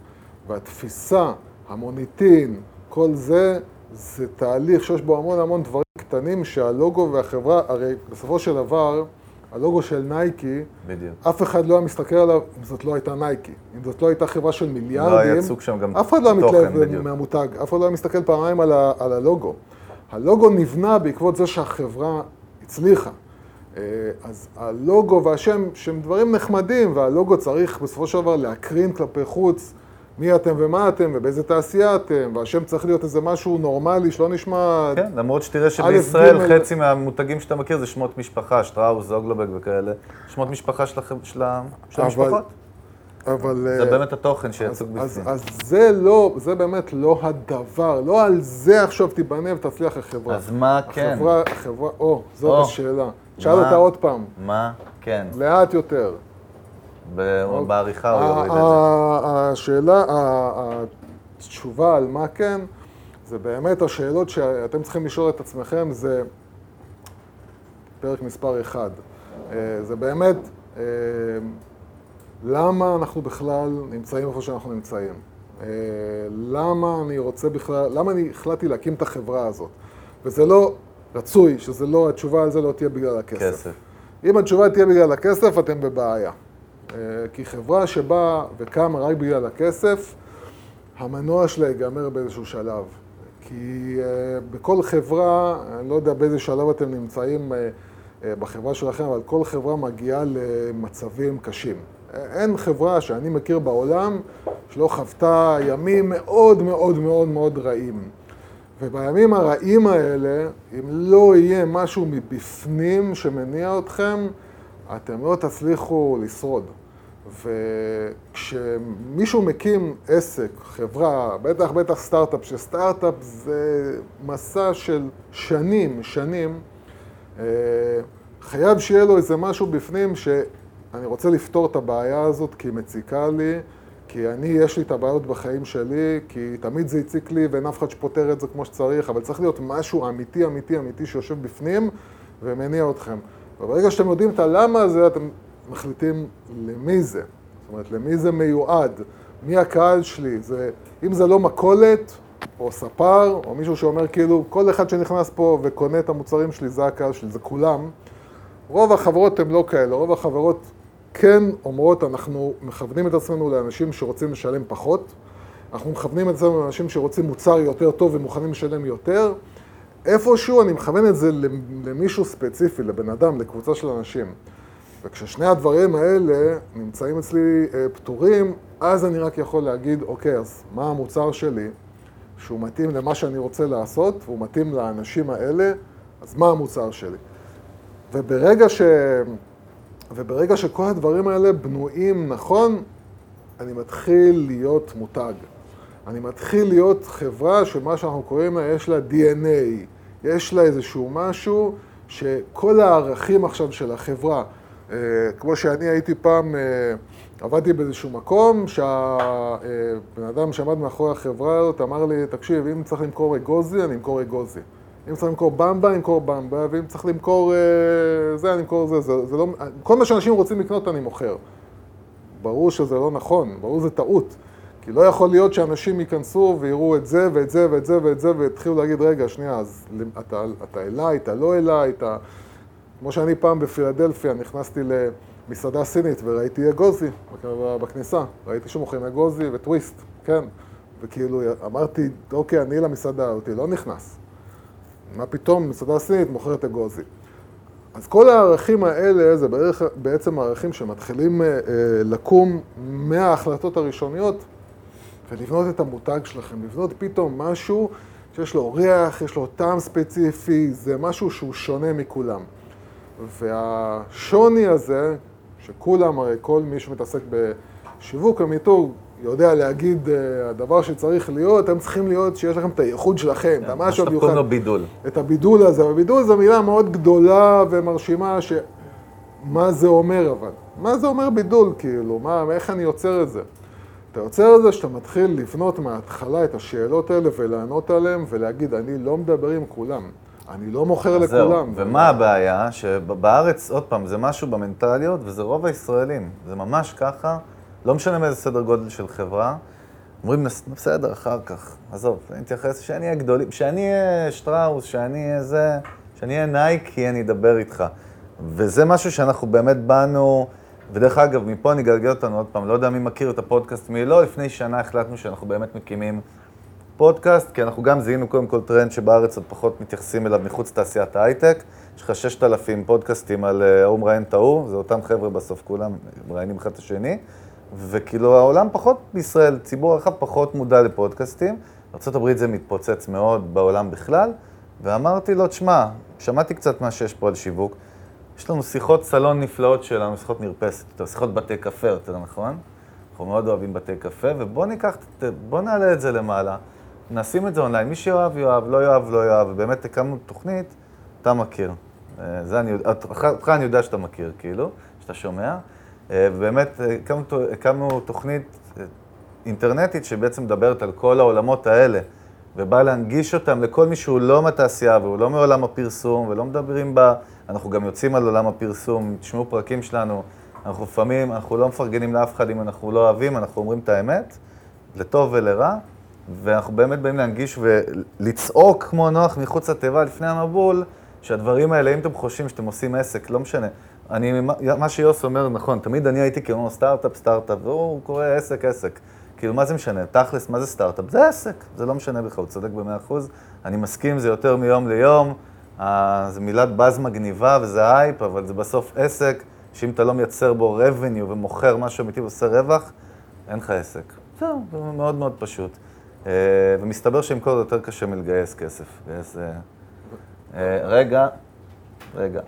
והתפיסה, המוניטין, כל זה, זה תהליך שיש בו המון המון דברים קטנים שהלוגו והחברה, הרי בסופו של דבר, הלוגו של נייקי, בדיוק. אף אחד לא היה מסתכל עליו אם זאת לא הייתה נייקי. אם זאת לא הייתה חברה של מיליארדים, לא היה צוג שם גם אף אחד לא היה מתלהב מהמותג, אף אחד לא היה מסתכל פעמיים על, ה, על הלוגו. הלוגו נבנה בעקבות זה שהחברה הצליחה. אה, אז הלוגו והשם, שהם דברים נחמדים, והלוגו צריך בסופו של דבר להקרין כלפי חוץ. מי אתם ומה אתם ובאיזה תעשייה אתם, והשם צריך להיות איזה משהו נורמלי שלא נשמע... כן, למרות שתראה שבישראל חצי מהמותגים שאתה מכיר זה שמות משפחה, שטראוס, זוגלובק וכאלה, שמות משפחה של, של, של המשפחות. אבל... זה אה, באמת התוכן שיצוג בפנים. אז, אז זה לא, זה באמת לא הדבר, לא על זה עכשיו תיבנה ותצליח החברה. אז מה כן? החברה, החברה, או, זאת או, השאלה. תשאל אותה עוד פעם. מה כן? לאט יותר. בעריכה הוא יוריד את זה. השאלה, התשובה על מה כן, זה באמת השאלות שאתם צריכים לשאול את עצמכם, זה פרק מספר אחד. אה, זה באמת, אה, למה אנחנו בכלל נמצאים איפה שאנחנו נמצאים? אה, למה אני רוצה בכלל, למה אני החלטתי להקים את החברה הזאת? וזה לא רצוי, שזה לא, התשובה על זה לא תהיה בגלל הכסף. כסף. אם התשובה תהיה בגלל הכסף, אתם בבעיה. אה, כי חברה שבאה וקמה רק בגלל הכסף, המנוע שלה ייגמר באיזשהו שלב. כי uh, בכל חברה, אני לא יודע באיזה שלב אתם נמצאים uh, בחברה שלכם, אבל כל חברה מגיעה למצבים קשים. אין חברה שאני מכיר בעולם שלא חוותה ימים מאוד מאוד מאוד מאוד רעים. ובימים הרעים האלה, אם לא יהיה משהו מבפנים שמניע אתכם, אתם לא תצליחו לשרוד. וכשמישהו מקים עסק, חברה, בטח בטח סטארט-אפ, שסטארט-אפ זה מסע של שנים, שנים, אה, חייב שיהיה לו איזה משהו בפנים שאני רוצה לפתור את הבעיה הזאת כי היא מציקה לי, כי אני, יש לי את הבעיות בחיים שלי, כי תמיד זה הציק לי ואין אף אחד שפותר את זה כמו שצריך, אבל צריך להיות משהו אמיתי, אמיתי, אמיתי שיושב בפנים ומניע אתכם. וברגע שאתם יודעים את הלמה הזה, אתם מחליטים למי זה. זאת אומרת, למי זה מיועד, מי הקהל שלי. זה, אם זה לא מכולת, או ספר, או מישהו שאומר כאילו, כל אחד שנכנס פה וקונה את המוצרים שלי, זה הקהל שלי, זה כולם. רוב החברות הן לא כאלה, רוב החברות כן אומרות, אנחנו מכוונים את עצמנו לאנשים שרוצים לשלם פחות, אנחנו מכוונים את עצמנו לאנשים שרוצים מוצר יותר טוב ומוכנים לשלם יותר. איפשהו אני מכוון את זה למישהו ספציפי, לבן אדם, לקבוצה של אנשים. וכששני הדברים האלה נמצאים אצלי אה, פתורים, אז אני רק יכול להגיד, אוקיי, אז מה המוצר שלי, שהוא מתאים למה שאני רוצה לעשות, והוא מתאים לאנשים האלה, אז מה המוצר שלי? וברגע, ש... וברגע שכל הדברים האלה בנויים נכון, אני מתחיל להיות מותג. אני מתחיל להיות חברה שמה שאנחנו קוראים לה, יש לה DNA, יש לה איזשהו משהו שכל הערכים עכשיו של החברה, אה, כמו שאני הייתי פעם, אה, עבדתי באיזשהו מקום, שהבן אדם שעמד מאחורי החברה הזאת אמר לי, תקשיב, אם צריך למכור אגוזי, אני אמכור אגוזי. אם צריך למכור במבה, אני אמכור במבה, ואם צריך למכור אה, זה, אני אמכור זה. זה, זה לא, כל מה שאנשים רוצים לקנות, אני מוכר. ברור שזה לא נכון, ברור שזה טעות. כי לא יכול להיות שאנשים ייכנסו ויראו את זה ואת זה ואת זה ואת זה ויתחילו להגיד, רגע, שנייה, אז אתה, אתה אליי, אתה לא אליי, אתה... כמו שאני פעם בפילדלפיה נכנסתי למסעדה סינית וראיתי אגוזי בכניסה, ראיתי שמוכרים אגוזי וטוויסט, כן. וכאילו אמרתי, אוקיי, אני למסעדה אותי לא נכנס. מה פתאום מסעדה סינית מוכרת אגוזי. אז כל הערכים האלה זה בערך, בעצם הערכים שמתחילים אה, לקום מההחלטות הראשוניות ולבנות את המותג שלכם, לבנות פתאום משהו שיש לו ריח, יש לו טעם ספציפי, זה משהו שהוא שונה מכולם. והשוני הזה, שכולם, הרי כל מי שמתעסק בשיווק המיתוג, יודע להגיד, אה, הדבר שצריך להיות, הם צריכים להיות, שיש לכם את הייחוד שלכם, את המשהו המיוחד. מה שאתה קוראים לו בידול. את הבידול הזה, ובידול זו מילה מאוד גדולה ומרשימה, ש... מה זה אומר אבל? מה זה אומר בידול, כאילו? מה, איך אני יוצר את זה? אתה יוצר את זה שאתה מתחיל לבנות מההתחלה את השאלות האלה ולענות עליהן ולהגיד, אני לא מדבר עם כולם. אני לא מוכר לכולם. זהו, ומה הבעיה? שבארץ, עוד פעם, זה משהו במנטליות, וזה רוב הישראלים. זה ממש ככה, לא משנה מאיזה סדר גודל של חברה. אומרים, בסדר, אחר כך, עזוב, אני אתייחס, שאני אהיה גדולים, שאני אהיה שטראוס, שאני אהיה זה, שאני אהיה נייקי, אני אדבר איתך. וזה משהו שאנחנו באמת באנו... ודרך אגב, מפה אני אגלגל אותנו עוד פעם, לא יודע מי מכיר את הפודקאסט, מי לא, לפני שנה החלטנו שאנחנו באמת מקימים פודקאסט, כי אנחנו גם זיהינו קודם כל טרנד שבארץ עוד פחות מתייחסים אליו מחוץ לתעשיית ההייטק. יש לך 6,000 פודקאסטים על אה, ההוא מראיין את ההוא, זה אותם חבר'ה בסוף, כולם מראיינים אחד את השני. וכאילו העולם פחות בישראל, ציבור הרחב פחות מודע לפודקאסטים. ארה"ב זה מתפוצץ מאוד בעולם בכלל, ואמרתי לו, תשמע, שמעתי קצת מה שיש פה על שיווק. יש לנו שיחות סלון נפלאות שלנו, שיחות מרפסת, טוב, שיחות בתי קפה יותר נכון? אנחנו מאוד אוהבים בתי קפה, ובואו ניקח, בואו נעלה את זה למעלה, נשים את זה אונליין, מי שיאהב יאהב, לא יאהב לא יאהב, ובאמת הקמנו תוכנית, אתה מכיר. אה, זה אני, אותך אני יודע שאתה מכיר, כאילו, שאתה שומע. אה, ובאמת הקמנו, הקמנו תוכנית אה, אינטרנטית שבעצם מדברת על כל העולמות האלה, ובאה להנגיש אותם לכל מי שהוא לא מהתעשייה והוא לא מעולם הפרסום ולא מדברים בה. אנחנו גם יוצאים על עולם הפרסום, תשמעו פרקים שלנו, אנחנו לפעמים, אנחנו לא מפרגנים לאף אחד אם אנחנו לא אוהבים, אנחנו אומרים את האמת, לטוב ולרע, ואנחנו באמת באים להנגיש ולצעוק כמו נוח מחוץ לתיבה לפני המבול, שהדברים האלה, אם אתם חושבים שאתם עושים עסק, לא משנה. אני, מה שיוסי אומר נכון, תמיד אני הייתי כמו סטארט-אפ, סטארט-אפ, והוא קורא עסק, עסק. כאילו, מה זה משנה? תכלס, מה זה סטארט-אפ? זה עסק, זה לא משנה בכלל, הוא צודק במאה אחוז. אני מסכים, זה יותר מיום ליום. זו מילת באז מגניבה וזה הייפ, אבל זה בסוף עסק, שאם אתה לא מייצר בו revenue ומוכר משהו אמיתי ועושה רווח, אין לך עסק. זהו, זה מאוד מאוד פשוט. אה, ומסתבר שלמכור זה יותר קשה מלגייס כסף. לגייס... אה, אה, רגע, רגע.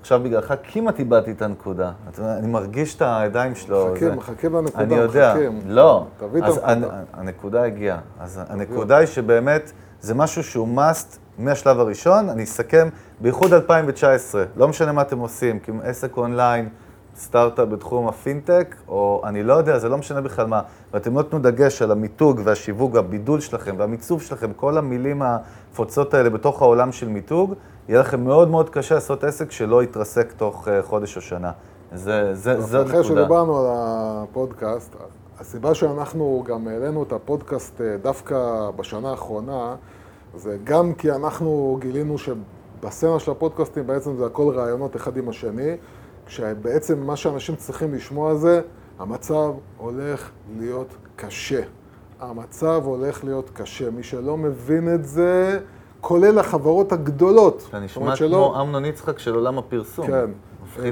עכשיו בגללך כמעט איבדתי את הנקודה. אני מרגיש את הידיים שלו. מחכה, זה... מחכה בנקודה, אני יודע, מחכה. לא. תביא את הנקודה. הנקודה הגיעה. אז הנקודה היא שבאמת זה משהו שהוא must מהשלב הראשון, אני אסכם, בייחוד 2019, לא משנה מה אתם עושים, כי עסק אונליין, סטארט-אפ בתחום הפינטק, או אני לא יודע, זה לא משנה בכלל מה, ואתם לא תיתנו דגש על המיתוג והשיווק והבידול שלכם והמיצוב שלכם, כל המילים הפוצות האלה בתוך העולם של מיתוג, יהיה לכם מאוד מאוד קשה לעשות עסק שלא יתרסק תוך אה, חודש או שנה. זה, זה, זה נקודה. אחרי שדיברנו על הפודקאסט, הסיבה שאנחנו גם העלינו את הפודקאסט אה, דווקא בשנה האחרונה, זה גם כי אנחנו גילינו שבסצנה של הפודקאסטים בעצם זה הכל רעיונות אחד עם השני, כשבעצם מה שאנשים צריכים לשמוע זה, המצב הולך להיות קשה. המצב הולך להיות קשה. מי שלא מבין את זה, כולל החברות הגדולות. אתה נשמע כמו אמנון יצחק של עולם הפרסום. כן.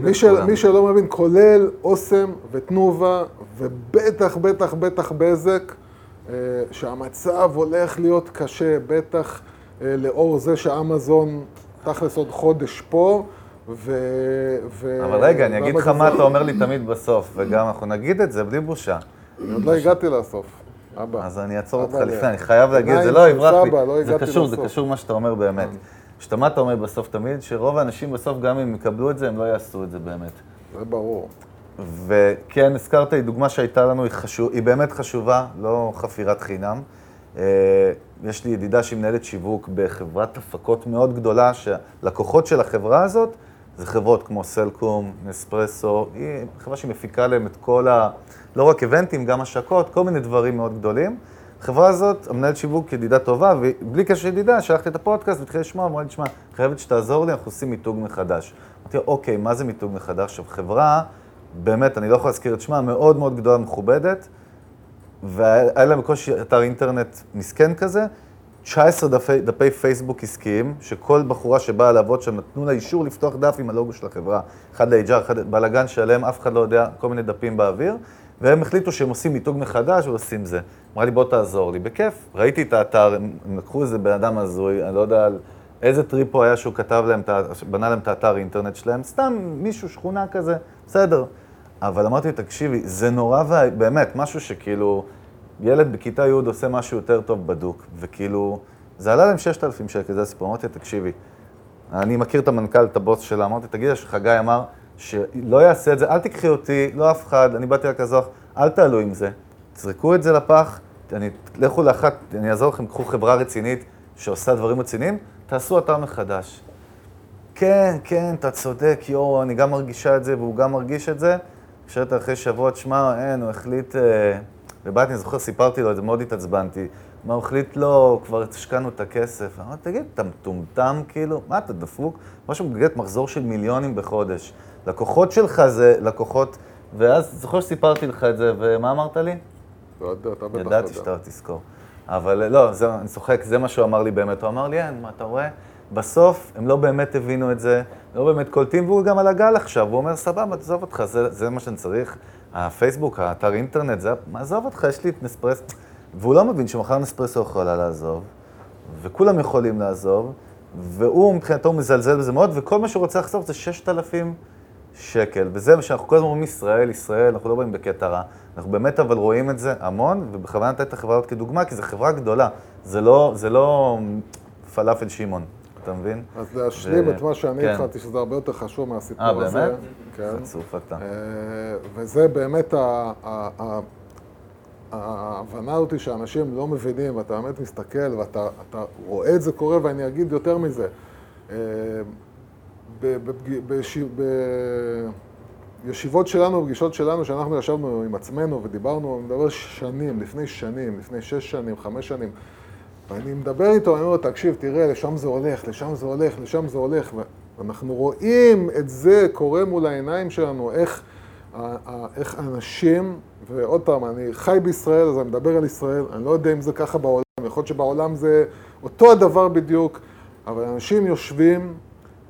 מי, של. מי שלא מבין, כולל אוסם ותנובה, ובטח, בטח, בטח בזק, שהמצב הולך להיות קשה, בטח אה, לאור זה שאמזון תכלס עוד חודש פה, ו... ו אבל רגע, אני אגיד לך מה אתה אומר לי תמיד בסוף, וגם אנחנו נגיד את זה בלי בושה. אני עוד לא הגעתי לסוף, אבא. אז אני אעצור אותך לפני, אני חייב להגיד את זה, לא, יברח לי. לא זה קשור, זה. קשור מה שאתה אומר באמת. שאתה מה אתה אומר בסוף תמיד? שרוב האנשים בסוף, גם אם יקבלו את זה, הם לא יעשו את זה באמת. זה ברור. וכן, הזכרת לי דוגמה שהייתה לנו, היא, חשוב, היא באמת חשובה, לא חפירת חינם. אה, יש לי ידידה שהיא מנהלת שיווק בחברת הפקות מאוד גדולה, שהלקוחות של החברה הזאת זה חברות כמו סלקום, נספרסו, היא חברה שמפיקה להם את כל ה... לא רק איבנטים, גם השקות, כל מיני דברים מאוד גדולים. החברה הזאת, המנהלת שיווק ידידה טובה, ובלי קשר ידידה, שלחתי את הפודקאסט והתחילה לשמוע, אמרה לי, תשמע, חייבת שתעזור לי, אנחנו עושים מיתוג מחדש. אמרתי אוקיי, מה זה מיתוג מחדש? עכשיו, חברה, באמת, אני לא יכול להזכיר את שמה, מאוד מאוד גדולה, מכובדת, והיה להם בקושי אתר אינטרנט מסכן כזה, 19 דפי, דפי פייסבוק עסקיים, שכל בחורה שבאה לעבוד שם נתנו לה אישור לפתוח דף עם הלוגו של החברה. אחד ל HR, אחד בלאגן שלם, אף אחד לא יודע, כל מיני דפים באוויר, והם החליטו שהם עושים מיתוג מחדש ועושים זה. אמרה לי, בוא תעזור לי. בכיף. ראיתי את האתר, הם לקחו איזה בן אדם הזוי, אני לא יודע על איזה טריפ הוא היה שהוא כתב להם, בנה להם את האתר אינטרנט שלהם, סתם מישהו, שכונה כזה, בסדר. אבל אמרתי תקשיבי, זה נורא, וה... באמת, משהו שכאילו, ילד בכיתה י' עושה משהו יותר טוב בדוק, וכאילו, זה עלה להם 6,000 שקל, זה הסיפור. אמרתי, תקשיבי, אני מכיר את המנכ"ל, את הבוס שלה, אמרתי, תגיד לה שחגי אמר שלא יעשה את זה, אל תיקחי אותי, לא אף אחד, אני באתי רק לעזור, אל תעלו עם זה, תזרקו את זה לפח, אני, לכו לאחת, אני אעזור לכם, קחו חברה רצינית שעושה דברים רציניים, תעשו אתר מחדש. כן, כן, אתה צודק, יואו, אני גם מרגישה את זה והוא גם מרגיש את זה. חשבת אחרי שבוע, תשמע, אין, הוא החליט... אה, ובאתי, אני זוכר, סיפרתי לו את זה, מאוד התעצבנתי. מה, הוא החליט לא, כבר השקענו את הכסף. אמרתי, תגיד, אתה מטומטם כאילו? מה, אתה דפוק? משהו מגלגל מחזור של מיליונים בחודש. לקוחות שלך זה לקוחות... ואז, זוכר שסיפרתי לך את זה, ומה אמרת לי? לא יודע, אתה בטח יודע. ידעתי שאתה תזכור. אבל לא, זה, אני צוחק, זה מה שהוא אמר לי באמת. הוא אמר לי, אין, מה אתה רואה? בסוף הם לא באמת הבינו את זה, לא באמת קולטים, והוא גם על הגל עכשיו. הוא אומר, סבבה, תעזוב אותך, זה, זה מה שאני צריך. הפייסבוק, האתר אינטרנט, זה, עזוב אותך, יש לי את נספרסו. והוא לא מבין שמחר נספרסו יכולה לעזוב, וכולם יכולים לעזוב, והוא מבחינתו מזלזל בזה מאוד, וכל מה שהוא רוצה לחסוך זה 6,000 שקל. וזה מה שאנחנו כל הזמן אומרים ישראל, ישראל, אנחנו לא באים בקטע רע. אנחנו באמת אבל רואים את זה המון, ובכוונה נתתי את החברה הזאת כדוגמה, כי זו חברה גדולה. זה לא, זה לא פלאפל שמעון, אתה מבין? אז להשלים את מה שאני כן. התחלתי, שזה הרבה יותר חשוב מהסיפור אה, הזה. באמת? כן. חצוף אתה. אה, וזה באמת ההבנה אותי שאנשים לא מבינים, ואתה באמת מסתכל ואתה אתה רואה את זה קורה, ואני אגיד יותר מזה. אה, בישיבות שלנו, פגישות שלנו, שאנחנו ישבנו עם עצמנו ודיברנו, אני מדבר שנים, לפני שנים, לפני שש שנים, חמש שנים. ואני מדבר איתו, אני אומר לו, תקשיב, תראה, לשם זה הולך, לשם זה הולך, לשם זה הולך. ואנחנו רואים את זה קורה מול העיניים שלנו, איך, ה- ה- איך אנשים, ועוד פעם, אני חי בישראל, אז אני מדבר על ישראל, אני לא יודע אם זה ככה בעולם, יכול להיות שבעולם זה אותו הדבר בדיוק, אבל אנשים יושבים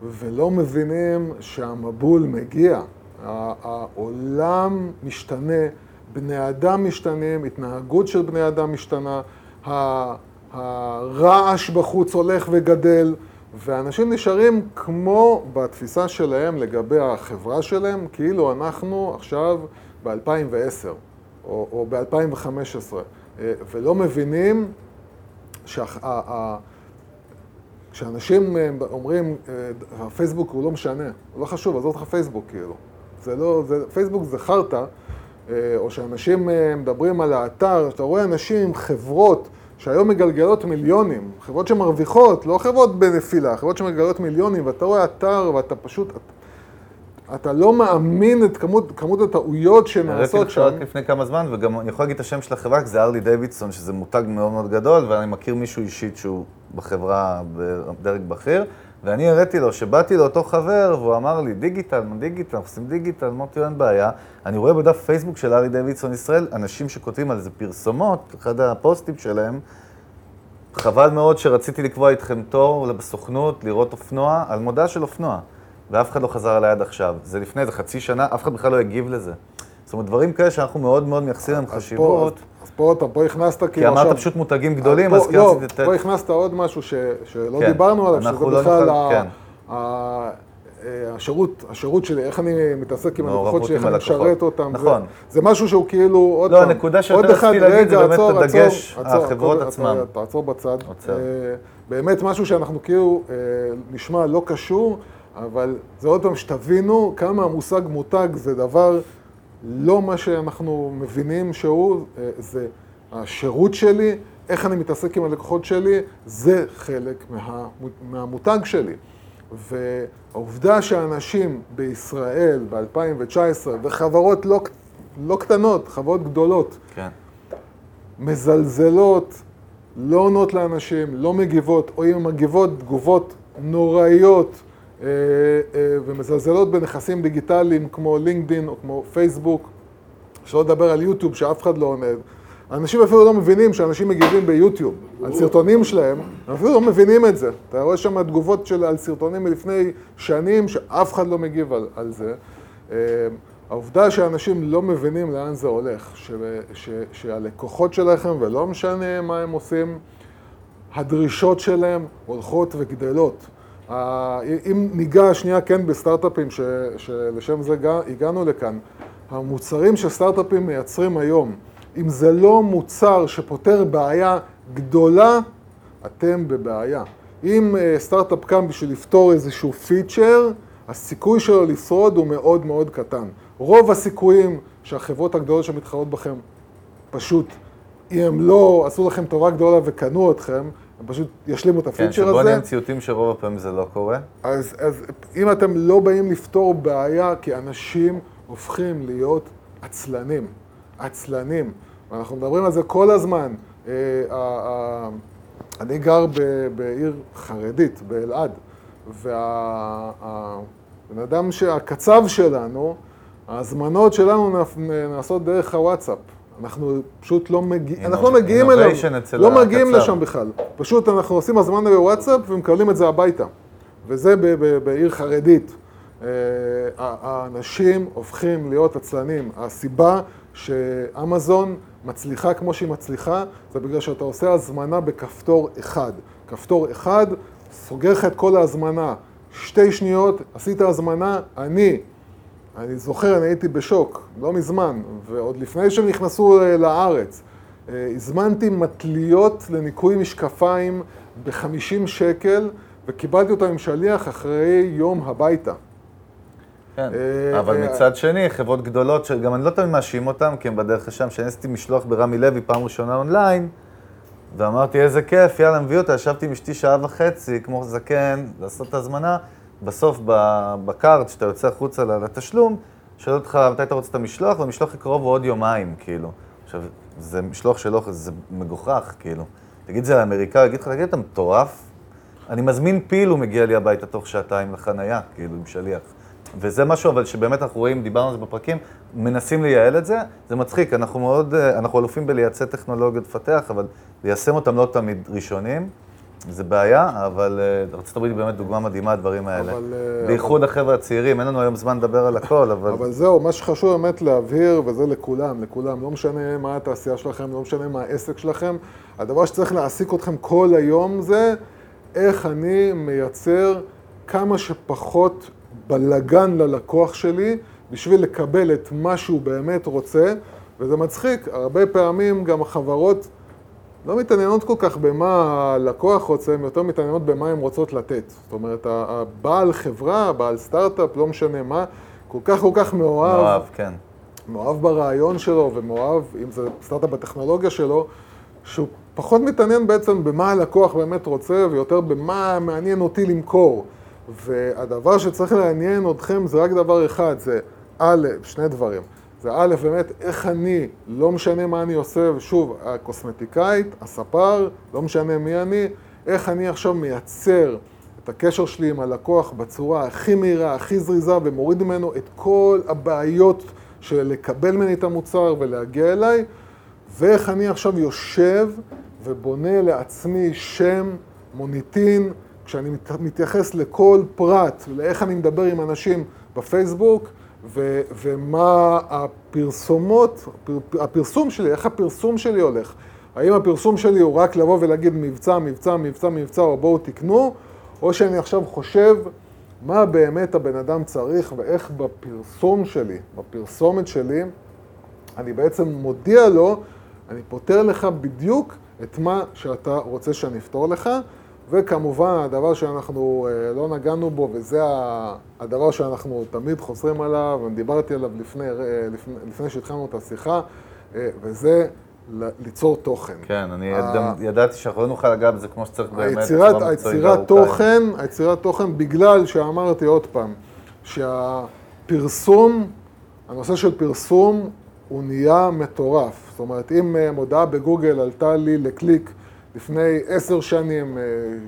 ולא מבינים שהמבול מגיע. העולם משתנה, בני אדם משתנים, התנהגות של בני אדם משתנה, הרעש בחוץ הולך וגדל, ואנשים נשארים כמו בתפיסה שלהם לגבי החברה שלהם, כאילו אנחנו עכשיו ב-2010 או, או ב-2015, ולא מבינים שה... ה- ה- כשאנשים אה, אומרים, אה, הפייסבוק הוא לא משנה, הוא לא חשוב, עזוב אותך פייסבוק כאילו. זה לא, זה, פייסבוק זה חרטא, אה, או שאנשים אה, מדברים על האתר, שאתה רואה אנשים חברות שהיום מגלגלות מיליונים, חברות שמרוויחות, לא חברות בנפילה, חברות שמגלגלות מיליונים, ואתה רואה אתר ואתה פשוט, אתה, אתה לא מאמין את כמות, כמות הטעויות הראיתי שנעשות שם. רק לפני כמה זמן, וגם אני יכול להגיד את השם של החברה, זה ארלי דיווידסון, שזה מותג מאוד מאוד גדול, ואני מכיר מישהו אישית שהוא בחברה בדרג בכיר, ואני הראיתי לו, שבאתי לאותו חבר, והוא אמר לי, דיגיטל, מה דיגיטל, אנחנו עושים דיגיטל, אמרתי לו, אין בעיה. אני רואה בדף פייסבוק של ארלי דיווידסון ישראל, אנשים שכותבים על זה פרסומות, אחד הפוסטים שלהם, חבל מאוד שרציתי לקבוע איתכם תור בסוכנות, לראות אופנוע, על מודעה של אופנוע. ואף אחד לא חזר אליי עד עכשיו. זה לפני איזה חצי שנה, אף אחד בכלל לא הגיב לזה. זאת אומרת, דברים כאלה שאנחנו מאוד מאוד מייחסים להם אז חשיבות, אז פה עוד פעם, פה הכנסת כי כאילו אמרת פשוט מותגים גדולים, אז פה- כן לא. פה הכנסת עוד משהו שלא כן, דיברנו עליו, שזה לא בכלל כן. אה, השירות, השירות שלי, איך אני מתעסק עם הלקוחות שלי, איך אני. משרת אותם. נכון. זה משהו שהוא כאילו, עוד לא, פעם, הנקודה שיותר עוד אחד, רציתי להגיד זה באמת הדגש, החברות עצמם. תעצור בצד. אה, באמת משהו שאנחנו כאילו אה, נשמע לא קשור, אבל זה עוד פעם שתבינו כמה המושג מותג זה דבר לא מה שאנחנו מבינים שהוא, אה, זה השירות שלי, איך אני מתעסק עם הלקוחות שלי, זה חלק מה, מהמותג שלי. והעובדה שאנשים בישראל ב-2019, וחברות לא, לא קטנות, חברות גדולות, כן. מזלזלות, לא עונות לאנשים, לא מגיבות, או אם מגיבות תגובות נוראיות ומזלזלות בנכסים דיגיטליים כמו לינקדין או כמו פייסבוק, שלא לדבר על יוטיוב שאף אחד לא עונה. אנשים אפילו לא מבינים שאנשים מגיבים ביוטיוב על סרטונים שלהם, הם אפילו לא מבינים את זה. אתה רואה שם תגובות של, על סרטונים מלפני שנים שאף אחד לא מגיב על, על זה. אה, העובדה שאנשים לא מבינים לאן זה הולך, ש, ש, שהלקוחות שלכם, ולא משנה מה הם עושים, הדרישות שלהם הולכות וגדלות. אם ניגע שנייה כן בסטארט-אפים ש, שלשם זה הגע- הגענו לכאן, המוצרים שסטארט-אפים מייצרים היום, אם זה לא מוצר שפותר בעיה גדולה, אתם בבעיה. אם אה, סטארט-אפ קם בשביל לפתור איזשהו פיצ'ר, הסיכוי שלו לשרוד הוא מאוד מאוד קטן. רוב הסיכויים שהחברות הגדולות שמתחרות בכם פשוט, אם הם לא עשו לכם טובה גדולה וקנו אתכם, הם פשוט ישלימו את כן, הפיצ'ר שבוא הזה. נהיה מציאותים שרוב הפעמים זה לא קורה. אז, אז אם אתם לא באים לפתור בעיה, כי אנשים הופכים להיות עצלנים. עצלנים. ואנחנו מדברים על זה כל הזמן. אה, ה- ה- אני גר ב- בעיר חרדית, באלעד, והבן אדם, ש- הקצב שלנו, ההזמנות שלנו נעש- נעשות דרך הוואטסאפ. אנחנו פשוט לא מגיעים, אנחנו לא מגיעים אליו, לא מגיעים הקצר. לשם בכלל. פשוט אנחנו עושים הזמנה בוואטסאפ ומקבלים את זה הביתה. וזה ב- ב- בעיר חרדית. אה, האנשים הופכים להיות עצלנים. הסיבה שאמזון מצליחה כמו שהיא מצליחה, זה בגלל שאתה עושה הזמנה בכפתור אחד. כפתור אחד, סוגר לך את כל ההזמנה. שתי שניות, עשית הזמנה, אני, אני זוכר, אני הייתי בשוק, לא מזמן, ועוד לפני שהם נכנסו אה, לארץ, אה, הזמנתי מטליות לניקוי משקפיים ב-50 שקל, וקיבלתי אותם עם שליח אחרי יום הביתה. כן, אה, אבל מצד שני, חברות גדולות, שגם אני לא תמיד מאשים אותם, כי הם בדרך לשם, כשאני עשיתי משלוח ברמי לוי פעם ראשונה אונליין, ואמרתי, איזה כיף, יאללה, מביא אותה, ישבתי עם אשתי שעה וחצי, כמו זקן, לעשות את ההזמנה, בסוף ב- בקארט, כשאתה יוצא החוצה לתשלום, שואל אותך מתי אתה רוצה את המשלוח, והמשלוח הקרוב הוא עוד יומיים, כאילו. עכשיו, זה משלוח של אוכל, זה מגוחך, כאילו. תגיד זה לאמריקאי, יגיד לך, תגיד, אתה מטורף? אני מזמין פיל, הוא מגיע לי הביתה תוך שעתיים לחנייה, כאילו, עם שליח. וזה משהו, אבל שבאמת אנחנו רואים, דיברנו על זה בפרקים, מנסים לייעל את זה, זה מצחיק, אנחנו מאוד, אה, אנחנו אלופים בלייצא טכנולוגיות לפתח, אבל ליישם אותם לא תמיד ראשונים, זה בעיה, אבל אה, ארה"ב היא באמת דוגמה מדהימה, הדברים האלה. אבל, אה, בייחוד החבר'ה הצעירים, אין לנו היום זמן לדבר על הכל, אבל... אבל זהו, מה שחשוב באמת להבהיר, וזה לכולם, לכולם, לא משנה מה התעשייה שלכם, לא משנה מה העסק שלכם, הדבר שצריך להעסיק אתכם כל היום זה איך אני מייצר כמה שפחות בלגן ללקוח שלי בשביל לקבל את מה שהוא באמת רוצה, וזה מצחיק, הרבה פעמים גם החברות לא מתעניינות כל כך במה הלקוח רוצה, הן יותר מתעניינות במה הן רוצות לתת. זאת אומרת, הבעל חברה, הבעל סטארט-אפ, לא משנה מה, כל כך כל כך מאוהב, מאוהב, כן. מאוהב ברעיון שלו ומאוהב, אם זה סטארט-אפ בטכנולוגיה שלו, שהוא פחות מתעניין בעצם במה הלקוח באמת רוצה ויותר במה מעניין אותי למכור. והדבר שצריך לעניין אתכם זה רק דבר אחד, זה א', שני דברים. זה א', באמת, איך אני, לא משנה מה אני עושה, ושוב, הקוסמטיקאית, הספר, לא משנה מי אני, איך אני עכשיו מייצר את הקשר שלי עם הלקוח בצורה הכי מהירה, הכי זריזה, ומוריד ממנו את כל הבעיות של לקבל ממני את המוצר ולהגיע אליי, ואיך אני עכשיו יושב ובונה לעצמי שם, מוניטין, כשאני מת- מתייחס לכל פרט, לאיך אני מדבר עם אנשים בפייסבוק, ו, ומה הפרסומות, הפר, הפרסום שלי, איך הפרסום שלי הולך. האם הפרסום שלי הוא רק לבוא ולהגיד מבצע, מבצע, מבצע, מבצע, או בואו תקנו, או שאני עכשיו חושב מה באמת הבן אדם צריך ואיך בפרסום שלי, בפרסומת שלי, אני בעצם מודיע לו, אני פותר לך בדיוק את מה שאתה רוצה שאני אפתור לך, וכמובן הדבר שאנחנו אה, לא נגענו בו, וזה הדבר שאנחנו תמיד חוזרים עליו, ודיברתי עליו לפני, אה, לפני, לפני שהתחלנו את השיחה, אה, וזה ליצור תוכן. כן, אני ה- גם ידעתי שאנחנו לא נוכל לגעת בזה כמו שצריך באמת. היצירת, היצירת. תוכן, היצירת תוכן, בגלל שאמרתי עוד פעם, שהפרסום, הנושא של פרסום הוא נהיה מטורף. זאת אומרת, אם מודעה בגוגל עלתה לי לקליק לפני עשר שנים אה,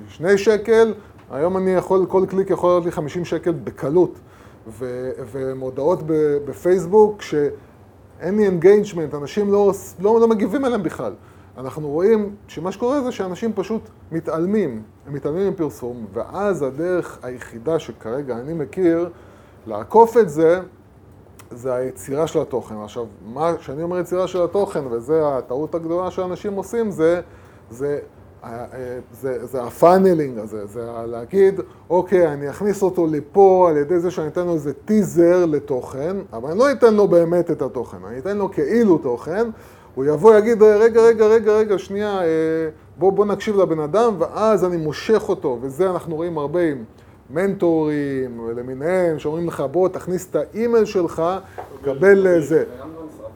שני שקל, היום אני יכול, כל קליק יכול לעלות לי 50 שקל בקלות. ו, ומודעות בפייסבוק, שאין לי engagement, אנשים לא, לא, לא מגיבים אליהם בכלל. אנחנו רואים שמה שקורה זה שאנשים פשוט מתעלמים, הם מתעלמים מפרסום, ואז הדרך היחידה שכרגע אני מכיר לעקוף את זה, זה היצירה של התוכן. עכשיו, מה שאני אומר יצירה של התוכן, וזה הטעות הגדולה שאנשים עושים, זה, זה, אה, זה, זה ה funneling הזה, זה להגיד, אוקיי, אני אכניס אותו לפה על ידי זה שאני אתן לו איזה טיזר לתוכן, אבל אני לא אתן לו באמת את התוכן, אני אתן לו כאילו תוכן, הוא יבוא, יגיד, רגע, רגע, רגע, רגע, שנייה, אה, בוא, בוא נקשיב לבן אדם, ואז אני מושך אותו, וזה אנחנו רואים הרבה עם מנטורים למיניהם, שאומרים לך, בוא, תכניס את האימייל שלך, קבל אה, זה. זה גם כבר נשרף.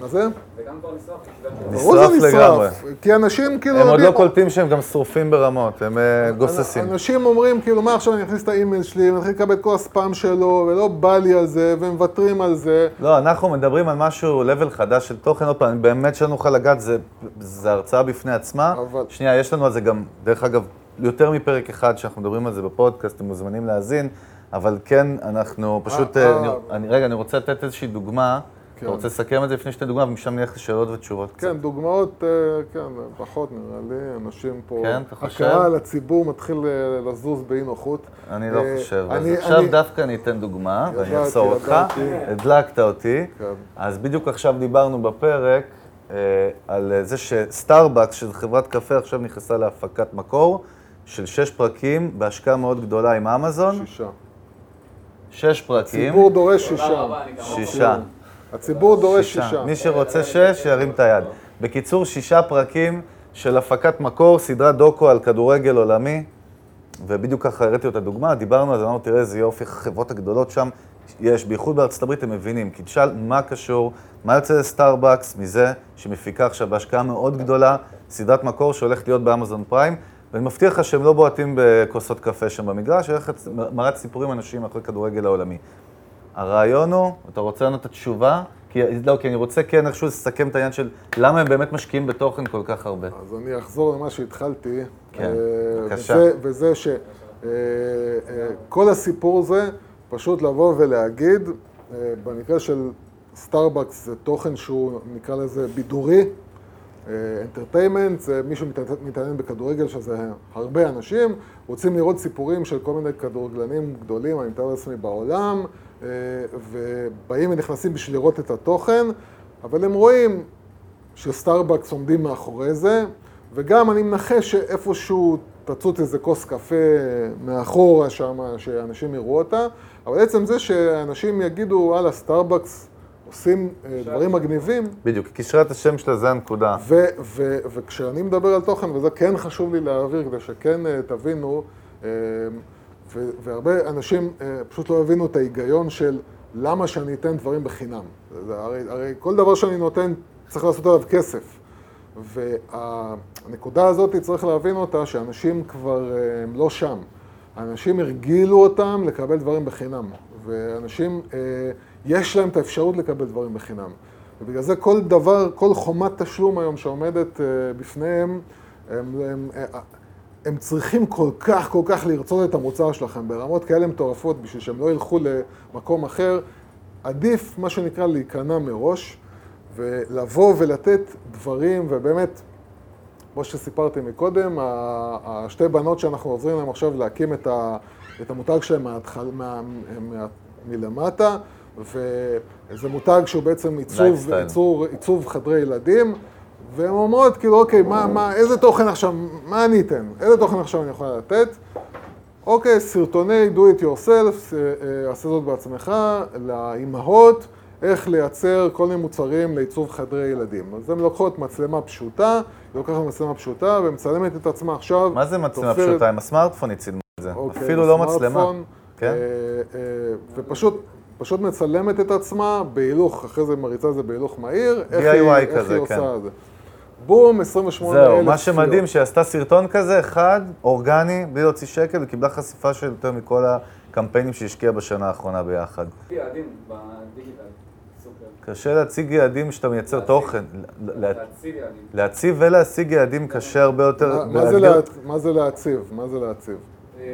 מה זה? זה גם כבר נשרף. נשרף לגמרי. כי אנשים כאילו... הם עוד לא קולטים שהם גם שרופים ברמות, הם אה, גוססים. אנשים אומרים, כאילו, מה עכשיו אני אכניס את האימייל שלי, ואני אתחיל לקבל את כל הספאם שלו, ולא בא לי על זה, ומוותרים על זה. לא, אנחנו מדברים על משהו, level חדש של תוכן, עוד פעם, באמת שלא נוכל לגעת, זה, זה הרצאה בפני עצמה. אבל- שנייה, יש לנו על זה גם, דרך אגב, יותר מפרק אחד שאנחנו מדברים על זה בפודקאסט, אתם מוזמנים להאזין, אבל כן, אנחנו פשוט, אה, אה. אני, אני, רגע, אני רוצה לתת איזושהי דוגמה. כן. אתה רוצה לסכם את זה לפני שתי דוגמה, ומשם נלך לשאלות ותשובות קצת. כן, דוגמאות, אה, כן, פחות נראה לי, אנשים פה... כן, אתה חושב? הקהל, הציבור מתחיל אה, לזוז באי נוחות. אני לא אה, חושב. אז אני- עכשיו אני- דווקא אני אתן דוגמה, ואני ידעתי, אעצור אותך. הדלקת אותי. כן. אז בדיוק עכשיו דיברנו בפרק על זה שסטארבקס, שזו חברת קפה, עכשיו נכנסה להפקת מקור של שש פרקים בהשקעה מאוד גדולה עם אמזון. שישה. שש פרקים. הציבור דורש שישה. שישה. הציבור דורש שישה. מי שרוצה שש, שירים את היד. בקיצור, שישה פרקים של הפקת מקור, סדרת דוקו על כדורגל עולמי, ובדיוק ככה הראיתי אותה דוגמה, דיברנו על זה, אמרנו, תראה איזה יופי, החברות הגדולות שם, יש, בייחוד בארצות הברית הם מבינים, כי תשאל מה קשור, מה יוצא לסטארבקס מזה שמפיקה עכשיו בהשקעה מאוד גדולה, סדרת מקור שהולכת להיות באמזון פריים, ואני מבטיח לך שהם לא בועטים בכוסות קפה שם במגרש, הולכת מראת סיפורים אנשים אחרי כדורגל העולמי. הרעיון הוא, אתה רוצה לענות את התשובה? כי, לא, כי אני רוצה כן איכשהו לסכם את העניין של למה הם באמת משקיעים בתוכן כל כך הרבה. אז אני אחזור למה שהתחלתי. כן, אה, בבקשה. וזה, וזה שכל הסיפור זה פשוט לבוא ולהגיד, אה, במקרה של סטארבקס זה תוכן שהוא, נקרא לזה בידורי, entertainment, זה מישהו מתעניין- בכדורגל, שזה הרבה אנשים, רוצים לראות סיפורים של כל מיני כדורגלנים גדולים, אני מתאר לעצמי בעולם, אה, ובאים ונכנסים בשביל לראות את התוכן, אבל הם רואים שסטארבקס עומדים מאחורי זה, וגם אני מנחש שאיפשהו תצוץ איזה כוס קפה מאחורה שם, שאנשים יראו אותה, אבל עצם זה שאנשים יגידו, וואלה, סטארבקס עושים אה, דברים מגניבים, בדיוק, קישרת השם שלה זה הנקודה. ו- ו- וכשאני מדבר על תוכן, וזה כן חשוב לי להעביר כדי שכן אה, תבינו, אה, והרבה אנשים אה, פשוט לא הבינו את ההיגיון של למה שאני אתן דברים בחינם. הרי, הרי כל דבר שאני נותן, צריך לעשות עליו כסף. והנקודה הזאת, צריך להבין אותה, שאנשים כבר אה, הם לא שם. אנשים הרגילו אותם לקבל דברים בחינם, ואנשים, אה, יש להם את האפשרות לקבל דברים בחינם. ובגלל זה כל דבר, כל חומת תשלום היום שעומדת בפניהם, הם, הם, הם צריכים כל כך, כל כך לרצות את המוצר שלכם ברמות כאלה מטורפות בשביל שהם לא ילכו למקום אחר. עדיף, מה שנקרא, להיכנע מראש ולבוא ולתת דברים, ובאמת, כמו שסיפרתי מקודם, השתי בנות שאנחנו עוזרים להן עכשיו להקים את, ה, את המותג שלהם מההתחל, מה, מה, מלמטה, וזה מותג שהוא בעצם עיצוב. עיצוב, עיצוב חדרי ילדים, והן אומרות, כאילו, אוקיי, מה, מה, איזה תוכן עכשיו, מה אני אתן? איזה תוכן עכשיו אני יכולה לתת? אוקיי, סרטוני do it yourself, אה, אה, עשה זאת בעצמך, לאימהות, איך לייצר כל מיני מוצרים לעיצוב חדרי ילדים. אז הן לוקחות מצלמה פשוטה, היא לוקחת מצלמה פשוטה ומצלמת את עצמה עכשיו. מה זה מצלמה תופרת- פשוטה? עם הסמארטפון היא צילמה את זה. אוקיי, אפילו לא מצלמה. כן. אה, אה, ופשוט פשוט מצלמת את עצמה בהילוך, אחרי זה מריצה את זה בהילוך מהיר. איך DIY היא- איך כזה, היא כן. עושה את זה. בום, 28 אלף זהו, מה שמדהים שהיא עשתה סרטון כזה, אחד, אורגני, בלי להוציא שקל, וקיבלה חשיפה של יותר מכל הקמפיינים שהשקיעה בשנה האחרונה ביחד. יעדים בדיגיטל, סופר. קשה להציג יעדים כשאתה מייצר להציג. תוכן. לה- להציב יעדים. להציב ולהשיג יעדים קשה הרבה יותר. מה- מה זה להגדיר- לה- מה זה להציב? מה זה להציב?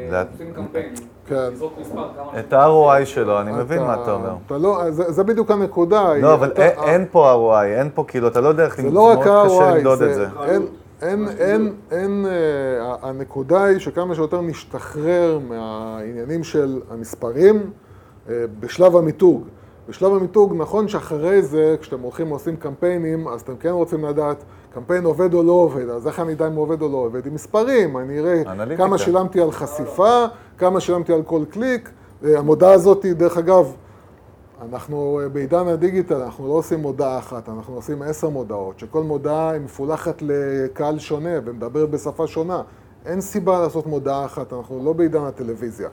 אה, לה- עושים קמפיין, כן. את ה-ROI שלו, אני מבין מה אתה אומר. אתה לא, זה, זה בדיוק הנקודה. לא, אבל אתה- אין- אין פה ROI, אין פה, כאילו, אתה לא יודע איך לא רק מאוד קשה למדוד את זה. אין, אין, אין, אין, אה, הנקודה היא שכמה שיותר נשתחרר מהעניינים של המספרים אה, בשלב המיתוג. בשלב המיתוג, נכון שאחרי זה, כשאתם הולכים ועושים קמפיינים, אז אתם כן רוצים לדעת, קמפיין עובד או לא עובד, אז איך אני אדע אם הוא עובד או לא עובד? עם מספרים, אני אראה אנליטיקה. כמה שילמתי על חשיפה, כמה שילמתי על כל קליק. אה, המודעה הזאת, דרך אגב, אנחנו אה, בעידן הדיגיטל, אנחנו לא עושים מודעה אחת, אנחנו עושים עשר מודעות, שכל מודעה היא מפולחת לקהל שונה ומדבר בשפה שונה. אין סיבה לעשות מודעה אחת, אנחנו לא בעידן הטלוויזיה.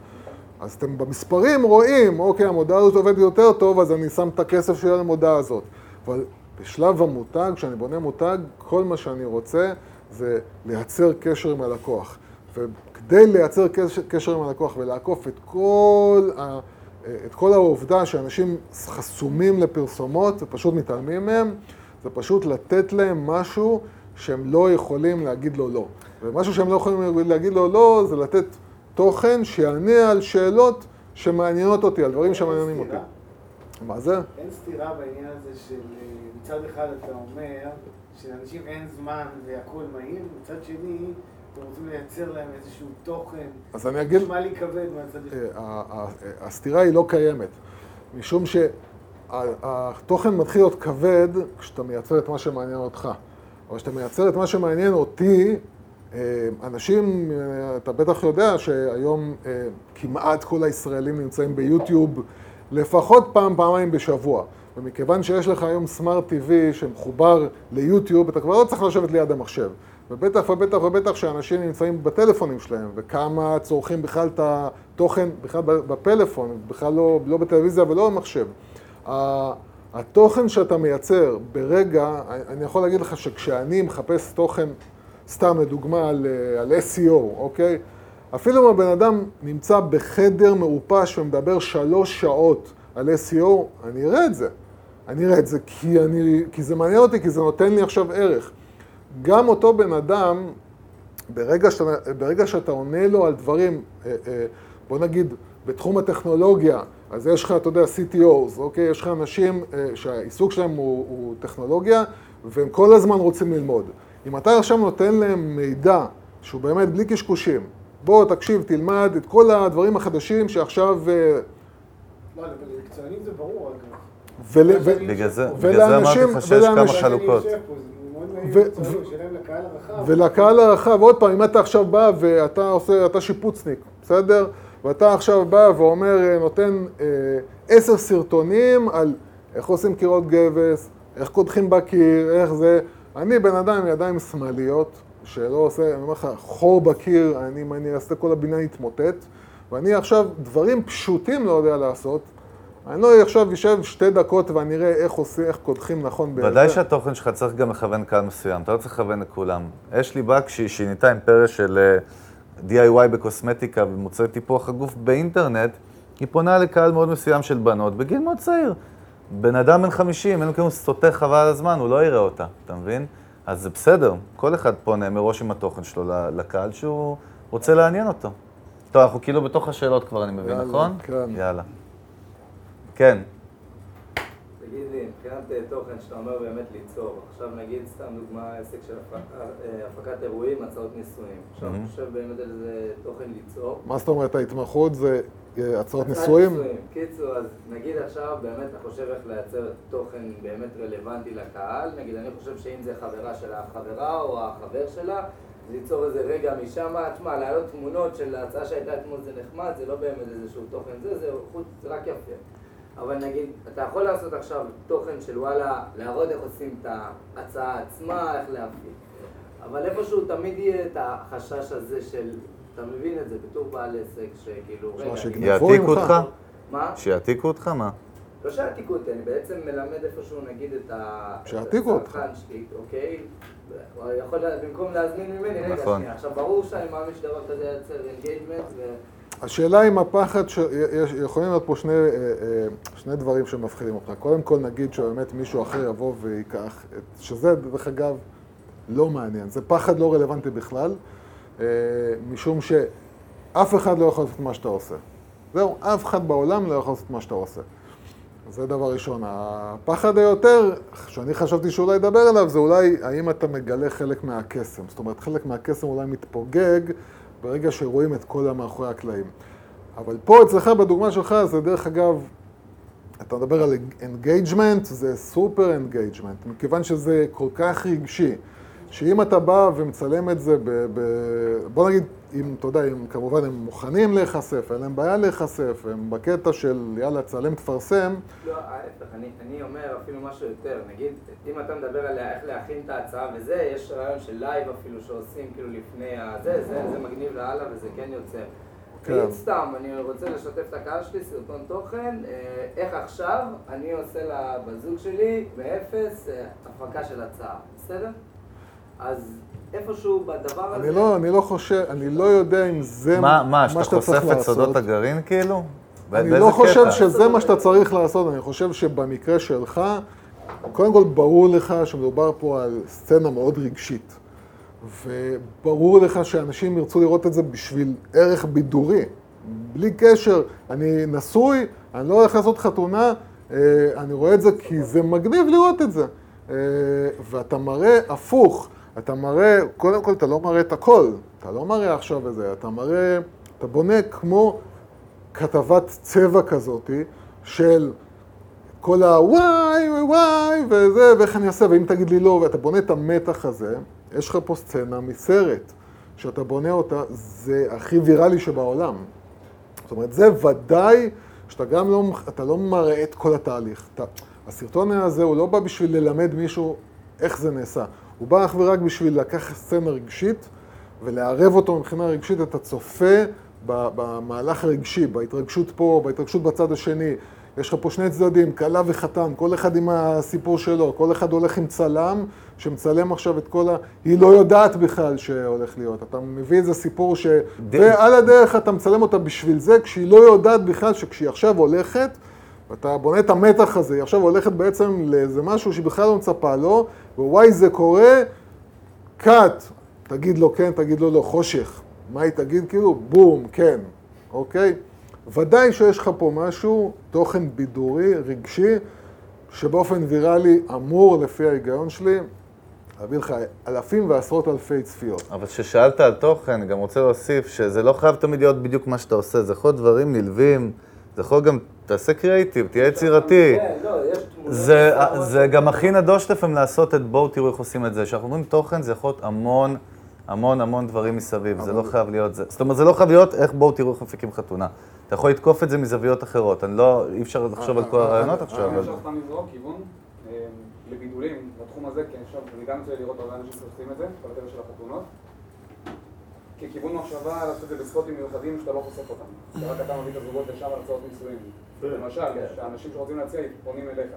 אז אתם במספרים רואים, אוקיי, המודעה הזאת עובדת יותר טוב, אז אני שם את הכסף שלי על המודעה הזאת. אבל בשלב המותג, כשאני בונה מותג, כל מה שאני רוצה זה לייצר קשר עם הלקוח. וכדי לייצר קשר, קשר עם הלקוח ולעקוף את כל, ה, את כל העובדה שאנשים חסומים לפרסומות ופשוט מתעלמים מהם, זה פשוט לתת להם משהו שהם לא יכולים להגיד לו לא. ומשהו שהם לא יכולים להגיד לו לא, זה לתת תוכן שיענה על שאלות שמעניינות אותי, על דברים שמעניינים אותי. מה זה? אין סתירה בעניין הזה של אה, מצד אחד אתה אומר שלאנשים אין זמן והכול מהיר, מצד שני אתם רוצים לייצר להם איזשהו תוכן. אז אני אגיד, נשמע לי כבד מהצד השני. אה, הסתירה היא לא קיימת, משום שהתוכן מתחיל להיות כבד כשאתה מייצר את מה שמעניין אותך. אבל כשאתה מייצר את מה שמעניין אותי, אנשים, אה, אתה בטח יודע שהיום אה, כמעט כל הישראלים נמצאים ביוטיוב לפחות פעם, פעמיים בשבוע. ומכיוון שיש לך היום סמארט TV שמחובר ליוטיוב, אתה כבר לא צריך לשבת ליד המחשב. ובטח ובטח ובטח שאנשים נמצאים בטלפונים שלהם, וכמה צורכים בכלל את התוכן, בכלל בפלאפון, בכלל לא, לא בטלוויזיה ולא במחשב. התוכן שאתה מייצר ברגע, אני יכול להגיד לך שכשאני מחפש תוכן, סתם לדוגמה על, אה, על SEO, אוקיי? אפילו אם הבן אדם נמצא בחדר מעופש ומדבר שלוש שעות על SEO, אני אראה את זה. אני אראה את זה כי, אני, כי זה מעניין אותי, כי זה נותן לי עכשיו ערך. גם אותו בן אדם, ברגע שאתה, ברגע שאתה עונה לו על דברים, אה, אה, בוא נגיד, בתחום הטכנולוגיה, אז יש לך, אתה יודע, CTOs, אוקיי? יש לך אנשים שהעיסוק שלהם הוא, הוא טכנולוגיה, והם כל הזמן רוצים ללמוד. אם אתה עכשיו נותן להם מידע שהוא באמת בלי קשקושים, בוא, תקשיב, תלמד את כל הדברים החדשים שעכשיו... אה, לא, למקצוענים זה ברור, אגב. ול, ו, בגלל זה בגלל זה אמרתי לך שיש כמה חלוקות. ו-. ולקהל הרחב, עוד פעם, אם אתה עכשיו בא ואתה עושה, אתה שיפוצניק, בסדר? ואתה עכשיו בא ואומר, אה, נותן אה, עשר סרטונים על איך עושים קירות גבס, איך קודחים בקיר, איך זה. אני בן אדם עם ידיים שמאליות, שלא עושה, אני אומר לך, חור בקיר, אני, אם אני אעשה כל הבניין יתמוטט, ואני עכשיו דברים פשוטים לא יודע לעשות. אני לא עכשיו אשב שתי דקות ואני אראה איך עושים, איך קודחים נכון בזה. ודאי שהתוכן שלך צריך גם לכוון קהל מסוים, אתה לא צריך לכוון לכולם. יש לי באג שהיא שינתה אימפריה של אה, DIY בקוסמטיקה ומוצרי טיפוח הגוף באינטרנט, היא פונה לקהל מאוד מסוים של בנות בגיל מאוד צעיר. בן אדם בן 50, אין לו כאילו סוטה חבל על הזמן, הוא לא יראה אותה, אתה מבין? אז זה בסדר, כל אחד פונה מראש עם התוכן שלו לקהל שהוא רוצה לעניין אותו. טוב, אנחנו כאילו בתוך השאלות כבר, אני מבין, יאללה, נכון? כן. יאללה. כן. תגיד לי, מבחינת אה, תוכן שאתה אומר באמת ליצור, עכשיו נגיד סתם דוגמה עסק של אה, הפקת אירועים, הצעות נישואים. עכשיו. אני חושב באמת על איזה תוכן ליצור. מה זאת אומרת, ההתמחות זה אה, הצעת נישואים? קיצור, אז נגיד עכשיו באמת אתה חושב איך לייצר תוכן באמת רלוונטי לקהל, נגיד אני חושב שאם זה חברה של החברה או החבר שלה, ליצור איזה רגע משם, תשמע, להעלות תמונות של ההצעה שהייתה אתמול זה נחמד, זה לא באמת איזשהו תוכן זה, זה חוץ, זה רק יפה. אבל נגיד, אתה יכול לעשות עכשיו תוכן של וואלה, להראות איך עושים את ההצעה עצמה, איך להפיק. אבל איפשהו תמיד יהיה את החשש הזה של, אתה מבין את זה בתור בעל עסק, שכאילו, רגע, אני- שיגנבו יעתיקו ממך. אותך? מה? שיעתיקו אותך? מה? לא שיעתיקו אותי, אני בעצם מלמד איפשהו נגיד את ה... שיעתיקו אותך. שלי, אוקיי? יכול, במקום להזמין ממני, רגע, נכון. שנייה. עכשיו, ברור שאני מאמין שדבר כזה ייצר אינגייגמנט, ו... השאלה אם הפחד, ש... יש, יכולים להיות פה שני, אה, אה, שני דברים שמפחידים אותך. קודם כל נגיד שבאמת מישהו אחר יבוא וייקח, את, שזה דרך אגב לא מעניין, זה פחד לא רלוונטי בכלל, משום שאף אחד לא יכול לעשות מה שאתה עושה. זהו, אף אחד בעולם לא יכול לעשות מה שאתה עושה. זה דבר ראשון. הפחד היותר, שאני חשבתי שאולי אדבר עליו, זה אולי האם אתה מגלה חלק מהקסם. זאת אומרת, חלק מהקסם אולי מתפוגג ברגע שרואים את כל המאחורי הקלעים. אבל פה אצלך, בדוגמה שלך, זה דרך אגב, אתה מדבר על engagement, זה סופר engagement, מכיוון שזה כל כך רגשי, שאם אתה בא ומצלם את זה, ב, ב, בוא נגיד, אם, אתה יודע, אם כמובן הם מוכנים להיחשף, אין להם בעיה להיחשף, הם בקטע של יאללה, צלם, תפרסם, לא, ההפך, אני, אני אומר אפילו משהו יותר, נגיד, אם אתה מדבר על איך להכין את ההצעה וזה, יש רעיון של live אפילו שעושים כאילו לפני הזה, זה, זה מגניב לאללה וזה כן יוצר. כן. סתם, אני רוצה לשתף את הקהל שלי, סרטון תוכן, אה, איך עכשיו אני עושה לבת זוג שלי מאפס אה, הפקה של הצעה, בסדר? אז איפשהו בדבר הזה... אני לא, אני לא חושב, אני לא יודע אם זה מה, מה, שאתה שאתה צריך חושף את סודות. הגרעין כאילו? אני לא חושב קטע? שזה מה שאתה צריך לעשות, אני חושב שבמקרה שלך, קודם כל ברור לך שמדובר פה על סצנה מאוד רגשית. וברור לך שאנשים ירצו לראות את זה בשביל ערך בידורי. בלי קשר, אני נשוי, אני לא הולך לעשות חתונה, אה, אני רואה את זה כי זה מגניב לראות את זה. אה, ואתה מראה הפוך, אתה מראה, קודם כל אתה לא מראה את הכל, אתה לא מראה עכשיו את זה, אתה מראה, אתה בונה כמו כתבת צבע כזאתי של כל הוואי וואי וזה, ואיך אני אעשה, ואם תגיד לי לא, ואתה בונה את המתח הזה, יש לך פה סצנה מסרט, שאתה בונה אותה, זה הכי ויראלי שבעולם. זאת אומרת, זה ודאי שאתה גם לא, אתה לא מראה את כל התהליך. אתה, הסרטון הזה הוא לא בא בשביל ללמד מישהו איך זה נעשה. הוא בא אך ורק בשביל לקחת סצנה רגשית ולערב אותו מבחינה רגשית, את הצופה במהלך הרגשי, בהתרגשות פה, בהתרגשות בצד השני. יש לך פה שני צדדים, כלה וחתן, כל אחד עם הסיפור שלו, כל אחד הולך עם צלם שמצלם עכשיו את כל ה... היא לא יודעת בכלל שהולך להיות. אתה מביא איזה סיפור ש... ועל הדרך אתה מצלם אותה בשביל זה, כשהיא לא יודעת בכלל שכשהיא עכשיו הולכת, ואתה בונה את המתח הזה, היא עכשיו הולכת בעצם לאיזה משהו שהיא בכלל לא מצפה לו, ווואי זה קורה, קאט, תגיד לו כן, תגיד לו לא, חושך. מה היא תגיד? כאילו, בום, כן, אוקיי? ודאי שיש לך פה משהו, תוכן בידורי, רגשי, שבאופן ויראלי אמור, לפי ההיגיון שלי, להביא לך אלפים ועשרות אלפי צפיות. אבל כששאלת על תוכן, גם רוצה להוסיף שזה לא חייב תמיד להיות בדיוק מה שאתה עושה, זה יכול להיות דברים נלווים, זה יכול גם, תעשה קריאיטיב, תהיה יצירתי. כן, לא, זה, גם הכי נדוש לפעמים לעשות את בואו תראו איך עושים את זה. כשאנחנו אומרים תוכן, זה יכול להיות המון, המון המון דברים מסביב, זה לא חייב להיות זה. זאת אומרת, זה לא חייב להיות איך בואו תראו איך מפיקים חתונה. אתה יכול לתקוף את זה מזוויות אחרות, אני לא, אי אפשר לחשוב על כל הרעיונות עכשיו, אני. אפשר סתם לזרוק כיוון אה, לגידולים בתחום הזה, כי עכשיו אני גם יוצא לראות הרבה אנשים שעושים את זה, בקטע של החתונות. ככיוון מחשבה לעשות את זה בספוטים מיוחדים שאתה לא חושף אותם. שרק אתה מביא את הזוגות לשם על הצעות נישואים. למשל, שהאנשים שרוצים להציע פונים אליך.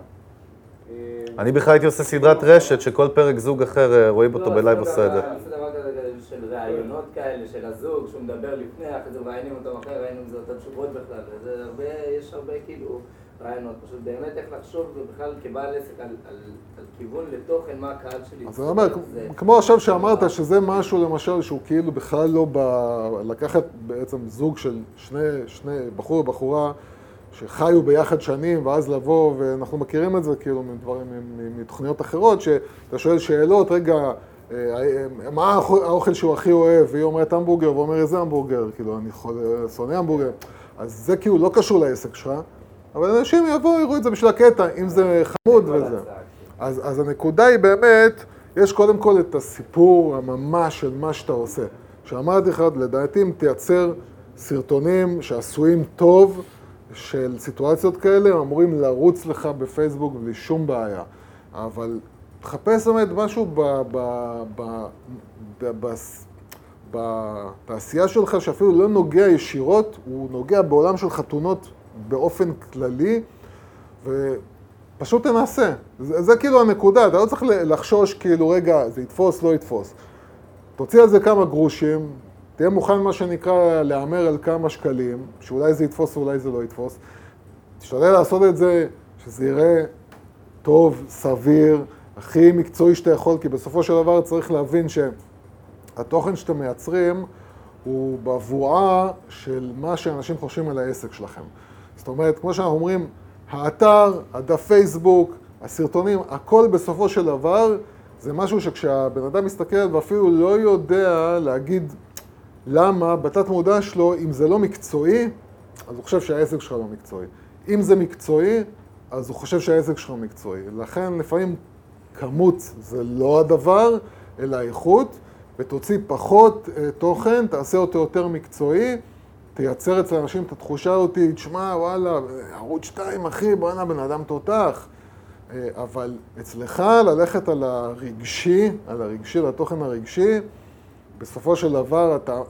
אה, אני בכלל הייתי עושה סדרת רשת, שכל פרק זוג אחר אה, רואים אותו לא, בלייב עושה את זה. עשו דבר כזה של ראיונות כאלה, של הזוג, שהוא מדבר לפני, אחרי זה ראיינים אותו אחרי, ראינו אם זה אותן תשובות בכלל, וזה הרבה, יש הרבה כאילו רעיונות, פשוט באמת איך לחשוב בכלל כבעל עסק על, על, על כיוון לתוכן, מה הקהל שלי. אז אני אומר, זה- כמו עכשיו שאמרת, שזה משהו למשל שהוא כאילו בכלל לא ב... לקחת בעצם זוג של שני, שני בחור ובחורה שחיו ביחד שנים, ואז לבוא, ואנחנו מכירים את זה כאילו מדברים, מתוכניות אחרות, שאתה שואל שאלות, רגע, אה, מה האוכל שהוא הכי אוהב? והיא אומרת המבורגר, והוא אומר איזה המבורגר, כאילו, אני שונא המבורגר. אז זה כאילו לא קשור לעסק שלך, אבל אנשים יבואו, יראו את זה בשביל הקטע, אם זה חמוד וזה. אז, אז הנקודה היא באמת, יש קודם כל את הסיפור הממש של מה שאתה עושה. שאמרתי לך, לדעתי אם תייצר סרטונים שעשויים טוב של סיטואציות כאלה, הם אמורים לרוץ לך בפייסבוק בלי שום בעיה. אבל תחפש באמת משהו ב, ב, ב, ב, ב, בתעשייה שלך שאפילו לא נוגע ישירות, הוא נוגע בעולם של חתונות באופן כללי, ופשוט תנסה. זה, זה כאילו הנקודה, אתה לא צריך לחשוש כאילו, רגע, זה יתפוס, לא יתפוס. תוציא על זה כמה גרושים, תהיה מוכן, מה שנקרא, להמר על כמה שקלים, שאולי זה יתפוס ואולי זה לא יתפוס. תשתדל לעשות את זה, שזה יראה טוב, סביר, הכי מקצועי שאתה יכול, כי בסופו של דבר צריך להבין שהתוכן שאתם מייצרים הוא בבואה של מה שאנשים חושבים על העסק שלכם. זאת אומרת, כמו שאנחנו אומרים, האתר, הדף פייסבוק, הסרטונים, הכל בסופו של דבר זה משהו שכשהבן אדם מסתכל ואפילו לא יודע להגיד למה בתת מודע שלו, אם זה לא מקצועי, אז הוא חושב שהעסק שלך לא מקצועי. אם זה מקצועי, אז הוא חושב שהעסק שלך מקצועי. לכן לפעמים כמות זה לא הדבר, אלא איכות, ותוציא פחות uh, תוכן, תעשה אותו יותר מקצועי, תייצר אצל אנשים את התחושה הזאת, תשמע, וואלה, ערוץ 2, אחי, בואנה, בן אדם תותח. Uh, אבל אצלך ללכת על הרגשי, על הרגשי, לתוכן הרגשי, בסופו של דבר אתה,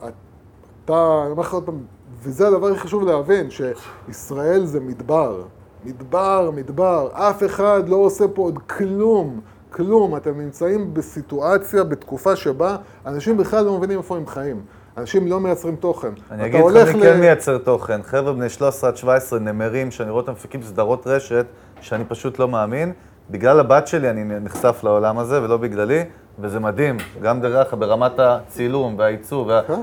אתה, אני אומר לך עוד פעם, וזה הדבר הכי חשוב להבין, שישראל זה מדבר. מדבר, מדבר, אף אחד לא עושה פה עוד כלום, כלום. אתם נמצאים בסיטואציה, בתקופה שבה אנשים בכלל לא מבינים איפה הם חיים. אנשים לא מייצרים תוכן. אני אגיד לך, אני ל... כן מייצר תוכן. חבר'ה בני 13 עד 17 נמרים, שאני רואה אותם מפיקים סדרות רשת, שאני פשוט לא מאמין. בגלל הבת שלי אני נחשף לעולם הזה, ולא בגללי. וזה מדהים, גם דרך ברמת הצילום והעיצוב, וה... כן.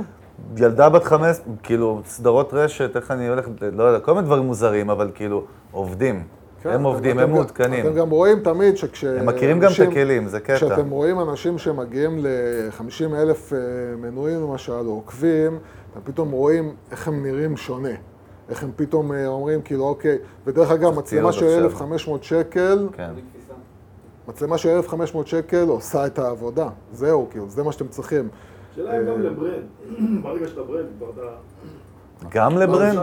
ילדה בת חמש, כאילו, סדרות רשת, איך אני הולך, לא יודע, כל מיני דברים מוזרים, אבל כאילו, עובדים. כן, הם עובדים, הם מעודכנים. אתם גם רואים תמיד שכש... הם מכירים גם את הכלים, זה קטע. כשאתם רואים אנשים שמגיעים ל-50 אלף אה, מנויים למשל, או עוקבים, אתם פתאום רואים איך הם נראים שונה. איך הם פתאום אה, אומרים, כאילו, אוקיי, ודרך אגב, מצלמה של 1,500 שקל, כן. מצלמה של 1,500 שקל עושה את העבודה. זהו, כאילו, זה מה שאתם צריכים. שאלה אם גם לברנד. ברגע שאתה ברנד, כבר אתה... גם לברנד?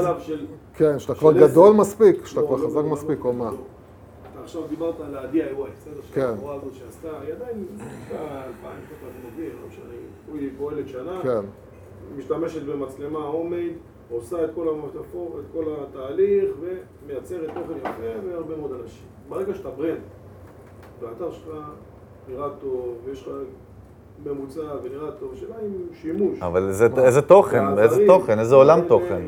כן, שאתה כבר גדול מספיק, שאתה לא, כבר לא, חזק לא, מספיק, או מה. אתה עכשיו דיברת על ה-DIY, בסדר? כן. שהחברה הזאת שעשתה, היא עדיין, אלפיים, לא משנה, היא פועלת שנה, כן. משתמשת במצלמה homemade, עושה את כל המטאפור, את כל התהליך, ומייצרת תוכן יפה והרבה מאוד אנשים. ברגע שאתה brand, והאתר שלך נראה טוב, ויש לך ממוצע ונראה טוב, שאלה אם שימוש. אבל איזה תוכן, איזה תוכן, איזה עולם תוכן.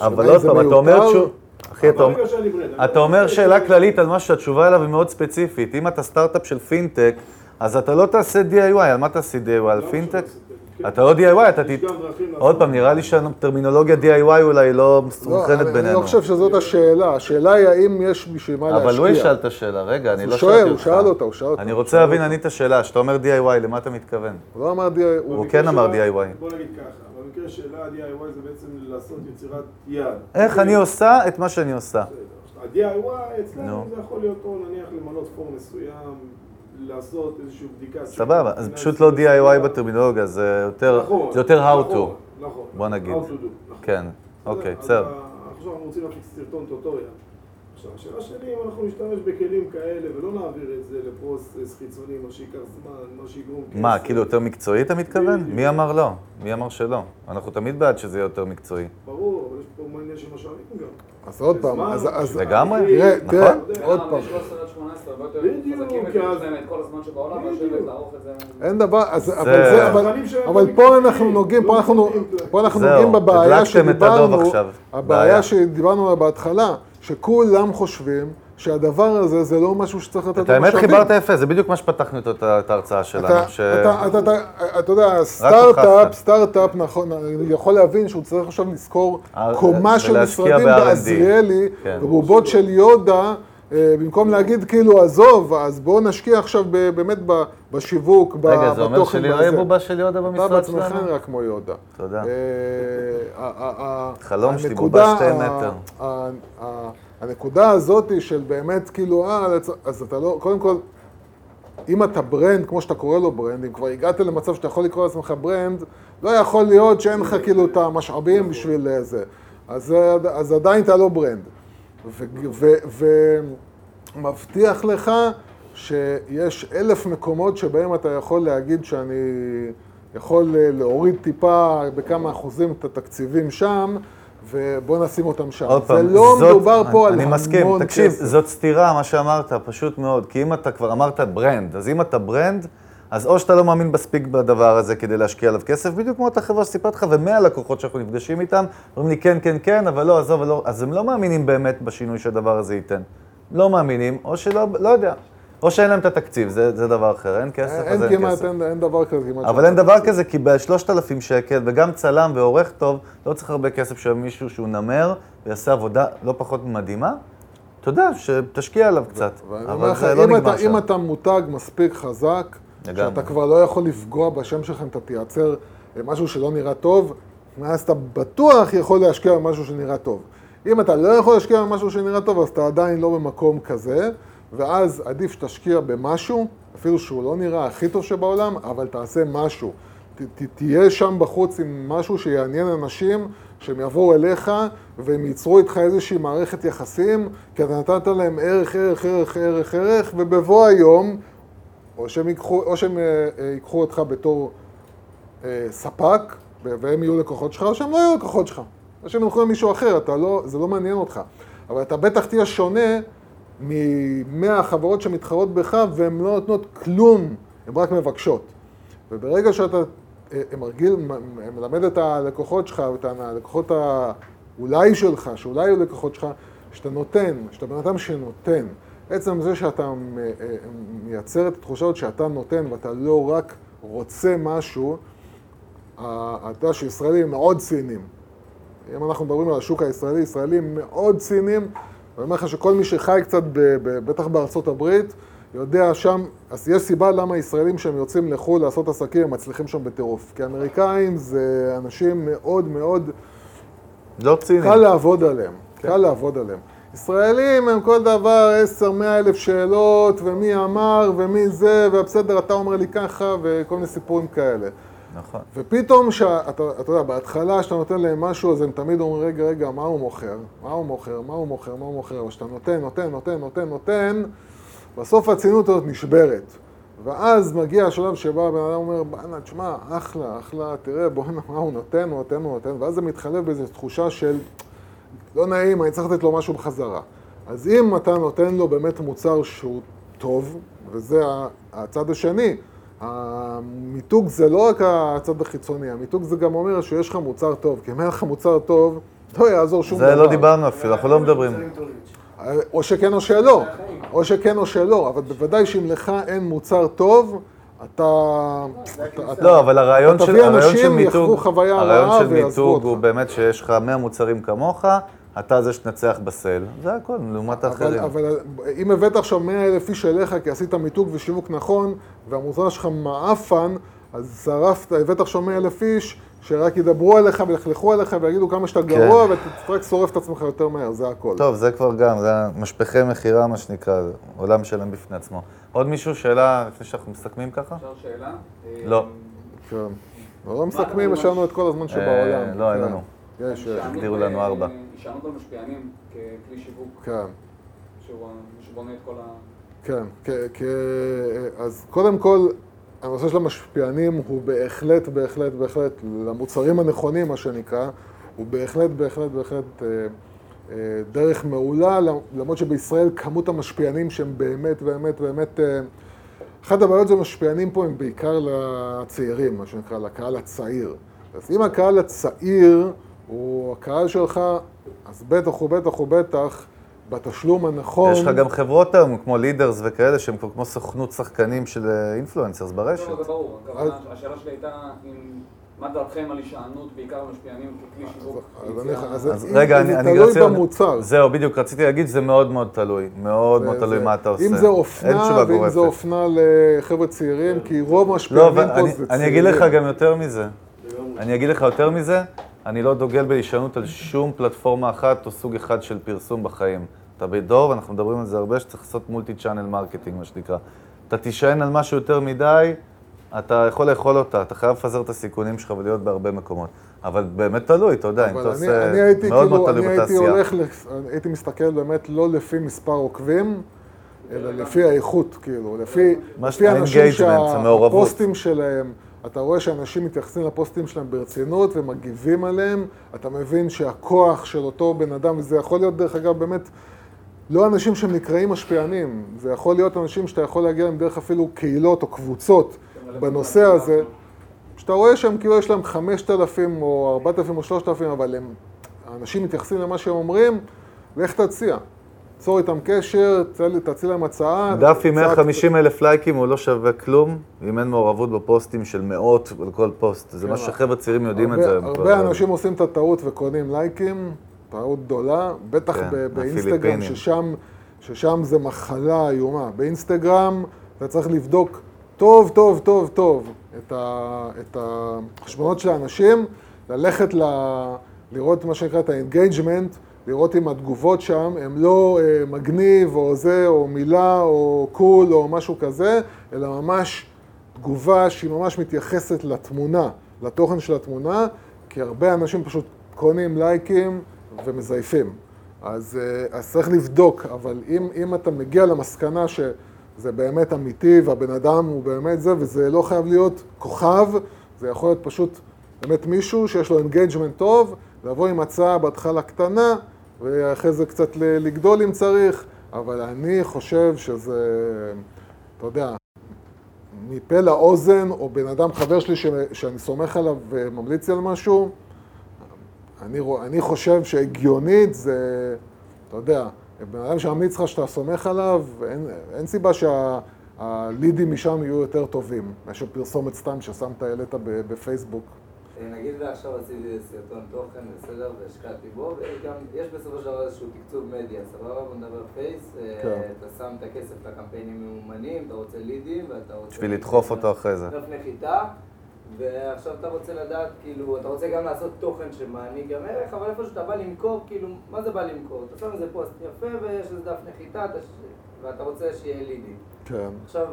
אבל עוד פעם, אתה אומר שהוא... אחי, אתה אומר שאלה כללית על משהו שהתשובה אליו היא מאוד ספציפית. אם אתה סטארט-אפ של פינטק, אז אתה לא תעשה DIY, על מה תעשי DIY? על לא, פינטק? אתה לא DIY, אתה ת... עוד פעם, נראה לי שהטרמינולוגיה DIY אולי לא מסונכרנת בינינו. אני לא חושב שזאת השאלה. השאלה היא האם יש בשביל מה להשקיע. אבל הוא ישאל את השאלה, רגע, אני לא שאלתי אותך. הוא שאל אותה, הוא שאל אותה. אני רוצה להבין אני את השאלה. כשאתה אומר DIY, למה אתה מתכוון? הוא לא אמר DIY. הוא כן אמר DIY. בוא נגיד ככה, במקרה שלה DIY זה בעצם לעשות יצירת יד. איך אני עושה את מה שאני עושה. ה-DIY אצלנו זה יכול להיות או נניח למנות פורם מסוים. לעשות איזושהי בדיקה. סבבה, אז פשוט לא DIY בטרמינולוגיה, זה יותר נכון, זה יותר how to. נכון, נכון. בוא נגיד. נכון. כן, אוקיי, בסדר. עכשיו אנחנו רוצים להפיק סרטון טוטוריה. עכשיו, השאלה שלי אם אנחנו נשתמש בכלים כאלה ולא נעביר את זה לפרוסס חיצוני, מה שייקח זמן, מה שיגרום כסף. מה, כאילו יותר מקצועי אתה מתכוון? מי אמר לא? מי אמר שלא? אנחנו תמיד בעד שזה יהיה יותר מקצועי. ברור, אבל יש פה מעניין של משאבים גם. אז עוד פעם, אז... לגמרי, תראה, תראה, עוד פעם. אין דבר, אבל פה אנחנו נוגעים, פה אנחנו נוגעים בבעיה שדיברנו, הבעיה שדיברנו עליה בהתחלה, שכולם חושבים שהדבר הזה זה לא משהו שצריך לתת את האמת חיברת יפה, זה בדיוק מה שפתחנו את ההרצאה שלנו. אתה יודע, סטארט-אפ, סטארט-אפ, נכון, אני יכול להבין שהוא צריך עכשיו לשכור קומה של משרדים בעזריאלי, כן. ובובות של יודה. אה, במקום להגיד כאילו, עזוב, אז בואו נשקיע עכשיו באמת בשיווק, בתוכן. רגע, זה אומר שלי לא יהיה בובה של יודה במשרד שלנו? אתה בעצמך נראה כמו יודה. תודה. אה, חלום שלי, בובה שתי מטר. הנקודה הזאת של באמת, כאילו, אה, אז אתה לא, קודם כל, אם אתה brand, כמו שאתה קורא לו brand, אם כבר הגעת למצב שאתה יכול לקרוא לעצמך brand, לא יכול להיות שאין לך כאילו את המשאבים בשביל זה. אז, אז עדיין אתה לא brand. ומבטיח לך שיש אלף מקומות שבהם אתה יכול להגיד שאני יכול להוריד טיפה בכמה אחוזים את התקציבים שם, ובוא נשים אותם שם. עוד פעם, לא זאת, מדובר פה אני, על המון כסף. אני מסכים, תקשיב, זאת סתירה, מה שאמרת, פשוט מאוד. כי אם אתה כבר אמרת brand, אז אם אתה brand, אז או שאתה לא מאמין מספיק בדבר הזה כדי להשקיע עליו כסף, בדיוק כמו אותה חברה שסיפרתי לך, ומאה לקוחות שאנחנו נפגשים איתם, אומרים לי כן, כן, כן, אבל לא, עזוב, לא, אז הם לא מאמינים באמת בשינוי שהדבר הזה ייתן. לא מאמינים, או שלא, לא יודע. או שאין להם את התקציב, זה, זה דבר אחר, אין כסף, אין, אז אין כמעט, כסף. אין, אין דבר כזה כמעט. אבל אין דבר כזה, כי בשלושת אלפים שקל, וגם צלם ועורך טוב, לא צריך הרבה כסף של מישהו שהוא נמר, ויעשה עבודה לא פחות מדהימה. אתה יודע, שתשקיע עליו קצת, אבל זה לא נגמר שם. אם אתה מותג מספיק חזק, לגמרי. שאתה כבר לא יכול לפגוע בשם שלך אם אתה תייצר אה, משהו שלא נראה טוב, ואז אתה בטוח יכול להשקיע במשהו שנראה טוב. אם אתה לא יכול להשקיע במשהו שנראה טוב, אז אתה עדיין לא במקום כזה, ואז עדיף שתשקיע במשהו, אפילו שהוא לא נראה הכי טוב שבעולם, אבל תעשה משהו. ת, ת, תהיה שם בחוץ עם משהו שיעניין אנשים, שהם יבואו אליך והם ייצרו איתך איזושהי מערכת יחסים, כי אתה נתת להם ערך, ערך, ערך, ערך, ערך, ובבוא היום או שהם ייקחו, או שהם אה, אה, ייקחו אותך בתור אה, ספק, והם יהיו לקוחות שלך, או שהם לא יהיו לקוחות שלך. או שהם ילכו למישהו אחר, לא, זה לא מעניין אותך. אבל אתה בטח תהיה שונה ממאה החברות שמתחרות בך, והן לא נותנות כלום, הן רק מבקשות. וברגע שאתה מרגיל, מלמד את הלקוחות שלך, את הלקוחות האולי שלך, שאולי יהיו לקוחות שלך, שאתה נותן, שאתה בן אדם שנותן. עצם זה שאתה אה, אה, מייצר את התחושה הזאת שאתה נותן ואתה לא רק רוצה משהו, אתה שישראלים מאוד ציניים. אם אנחנו מדברים על השוק הישראלי, ישראלים מאוד ציניים, ואני אומר לך שכל מי שחי קצת, בטח בארצות הברית, יודע שם, אז יש סיבה למה ישראלים שהם יוצאים לחו"ל לעשות עסקים, הם מצליחים שם בטירוף. כי אמריקאים זה אנשים מאוד מאוד... לא ציניים. קל לעבוד עליהם, כן. קל לעבוד עליהם. ישראלים הם כל דבר עשר, מאה אלף שאלות, ומי אמר, ומי זה, ובסדר, אתה אומר לי ככה, וכל מיני סיפורים כאלה. נכון. ופתאום, שאתה, אתה יודע, בהתחלה כשאתה נותן להם משהו, אז הם תמיד אומרים, רגע, רגע, מה הוא מוכר? מה הוא מוכר? מה הוא מוכר? מה הוא מוכר? אבל כשאתה נותן, נותן, נותן, נותן, נותן, בסוף הצינות הזאת נשברת. ואז מגיע השלב שבא הבן אדם אומר, בואנה, תשמע, אחלה, אחלה, תראה, בואנה, מה הוא נותן, הוא נותן, הוא נותן, ואז זה מתחלף באיזו תחושה של... לא נעים, אני צריך לתת לו משהו בחזרה. אז אם אתה נותן לו באמת מוצר שהוא טוב, וזה הצד השני, המיתוג זה לא רק הצד החיצוני, המיתוג זה גם אומר שיש לך מוצר טוב, כי אם אין לך מוצר טוב, לא יעזור שום דבר. זה לא דיברנו אפילו, אנחנו לא מדברים. או שכן או שלא, או שכן או שלא, אבל בוודאי שאם לך אין מוצר טוב, אתה... לא, אבל הרעיון של מיתוג, הרעיון של מיתוג הוא באמת שיש לך 100 מוצרים כמוך, אתה זה שתנצח בסל, זה הכל, לעומת האחרים. אבל אם הבאת עכשיו 100 אלף איש אליך כי עשית מיתוג ושיווק נכון, והמוצר שלך מעפן, אז שרפת, הבאת עכשיו 100 אלף איש, שרק ידברו עליך וילכלכו עליך ויגידו כמה שאתה כן. גרוע, ואתה רק שורף את עצמך יותר מהר, זה הכל. טוב, זה כבר גם, זה משפחי מכירה, מה שנקרא, עולם שלם בפני עצמו. עוד מישהו, שאלה, לפני שאנחנו מסכמים ככה? אפשר שאלה? לא. כן. לא מסכמים, יש לנו את כל הזמן שבעולם. לא, אין לנו. יש, הגדירו לנו ארבע. הישענות על משפיענים ככלי שיווק. כן. שהוא בונה את כל ה... כן, אז קודם כל, הנושא של המשפיענים הוא בהחלט, בהחלט, בהחלט, למוצרים הנכונים, מה שנקרא, הוא בהחלט, בהחלט, בהחלט אה, אה, דרך מעולה, למרות שבישראל כמות המשפיענים שהם באמת, באמת, באמת... אה, אחת הבעיות זה משפיענים פה הם בעיקר לצעירים, מה שנקרא, לקהל הצעיר. אז אם הקהל הצעיר הוא הקהל שלך, אז בטח ובטח ובטח בתשלום הנכון. יש לך גם חברות היום, כמו לידרס וכאלה, שהם כמו סוכנות שחקנים של אינפלואנסרס ברשת. לא, זה ברור. השאלה שלי הייתה. מה דעתכם על הישענות בעיקר המשפיענים ככלי שיווק? אז רגע, אני תלוי במוצר. זהו, בדיוק, רציתי להגיד שזה מאוד מאוד תלוי. מאוד מאוד תלוי מה אתה עושה. אם זה אופנה, ואם זה אופנה לחבר'ה צעירים, כי רוב המשפיענים פה זה צעירים. אני אגיד לך גם יותר מזה. אני אגיד לך יותר מזה, אני לא דוגל בהישענות על שום פלטפורמה אחת או סוג אחד של פרסום בחיים. אתה בדור, אנחנו מדברים על זה הרבה, שצריך לעשות multi channel marketing, מה שנקרא. אתה תישען על משהו יותר מדי, אתה יכול לאכול אותה, אתה חייב לפזר את הסיכונים שלך ולהיות בהרבה מקומות. אבל באמת תלוי, אתה יודע, אם אתה עושה מאוד כאילו, מאוד תלוי בתעשייה. אני הייתי הולך, הייתי מסתכל באמת לא לפי מספר עוקבים, אלא לפי האיכות, כאילו, לפי, לפי אנשים שהפוסטים שלהם, אתה רואה שאנשים מתייחסים לפוסטים שלהם ברצינות ומגיבים עליהם, אתה מבין שהכוח של אותו בן אדם, וזה יכול להיות דרך אגב באמת לא אנשים שהם נקראים משפיענים, זה יכול להיות אנשים שאתה יכול להגיע להם דרך אפילו קהילות או קבוצות בנושא הזה, שאתה רואה שהם כאילו יש להם 5,000 או 4,000 או 3,000, אבל הם, האנשים מתייחסים למה שהם אומרים, לך תציע. צור איתם קשר, תציע להם הצעה. דף עם 150 אלף לייקים הוא לא שווה כלום, אם אין מעורבות בפוסטים של מאות על כל פוסט. זה מה שחבר'ה צעירים יודעים את זה. הרבה אנשים עושים את הטעות וקונים לייקים, טעות גדולה, בטח כן, באינסטגרם, ששם, ששם זה מחלה איומה. באינסטגרם אתה צריך לבדוק טוב, טוב, טוב, טוב את, ה, את החשבונות של האנשים, ללכת ל, לראות מה שנקרא את ה-engagement, לראות אם התגובות שם הם לא אה, מגניב או זה, או מילה, או קול, או משהו כזה, אלא ממש תגובה שהיא ממש מתייחסת לתמונה, לתוכן של התמונה, כי הרבה אנשים פשוט קונים לייקים ומזייפים. אז, אה, אז צריך לבדוק, אבל אם, אם אתה מגיע למסקנה ש... זה באמת אמיתי והבן אדם הוא באמת זה, וזה לא חייב להיות כוכב, זה יכול להיות פשוט באמת מישהו שיש לו engagement טוב, לבוא עם הצעה בהתחלה קטנה, ואחרי זה קצת לגדול אם צריך, אבל אני חושב שזה, אתה יודע, מפה לאוזן, או בן אדם חבר שלי ש, שאני סומך עליו וממליץ על משהו, אני, אני חושב שהגיונית זה, אתה יודע, בן אדם שממליץ לך שאתה סומך עליו, אין, אין סיבה שהלידים משם יהיו יותר טובים מאשר פרסומת סתם ששמת, העלית בפייסבוק. נגיד ועכשיו עשיתי סרטון תוכן, בסדר, והשקעתי בו, וגם יש בסופו של דבר איזשהו תקצוב מדיה, סבבה? בוא נדבר פייס, כן. אתה שם את הכסף לקמפיינים ממומנים, אתה רוצה לידים, ואתה רוצה... בשביל לדחוף אותו אחרי זה. נחיתה. ועכשיו אתה רוצה לדעת, כאילו, אתה רוצה גם לעשות תוכן שמעניק גם ערך, אבל איפה שאתה בא למכור, כאילו, מה זה בא למכור? אתה שם איזה פוסט יפה ויש איזה דף נחיתה, ואתה רוצה שיהיה לידים. כן. עכשיו,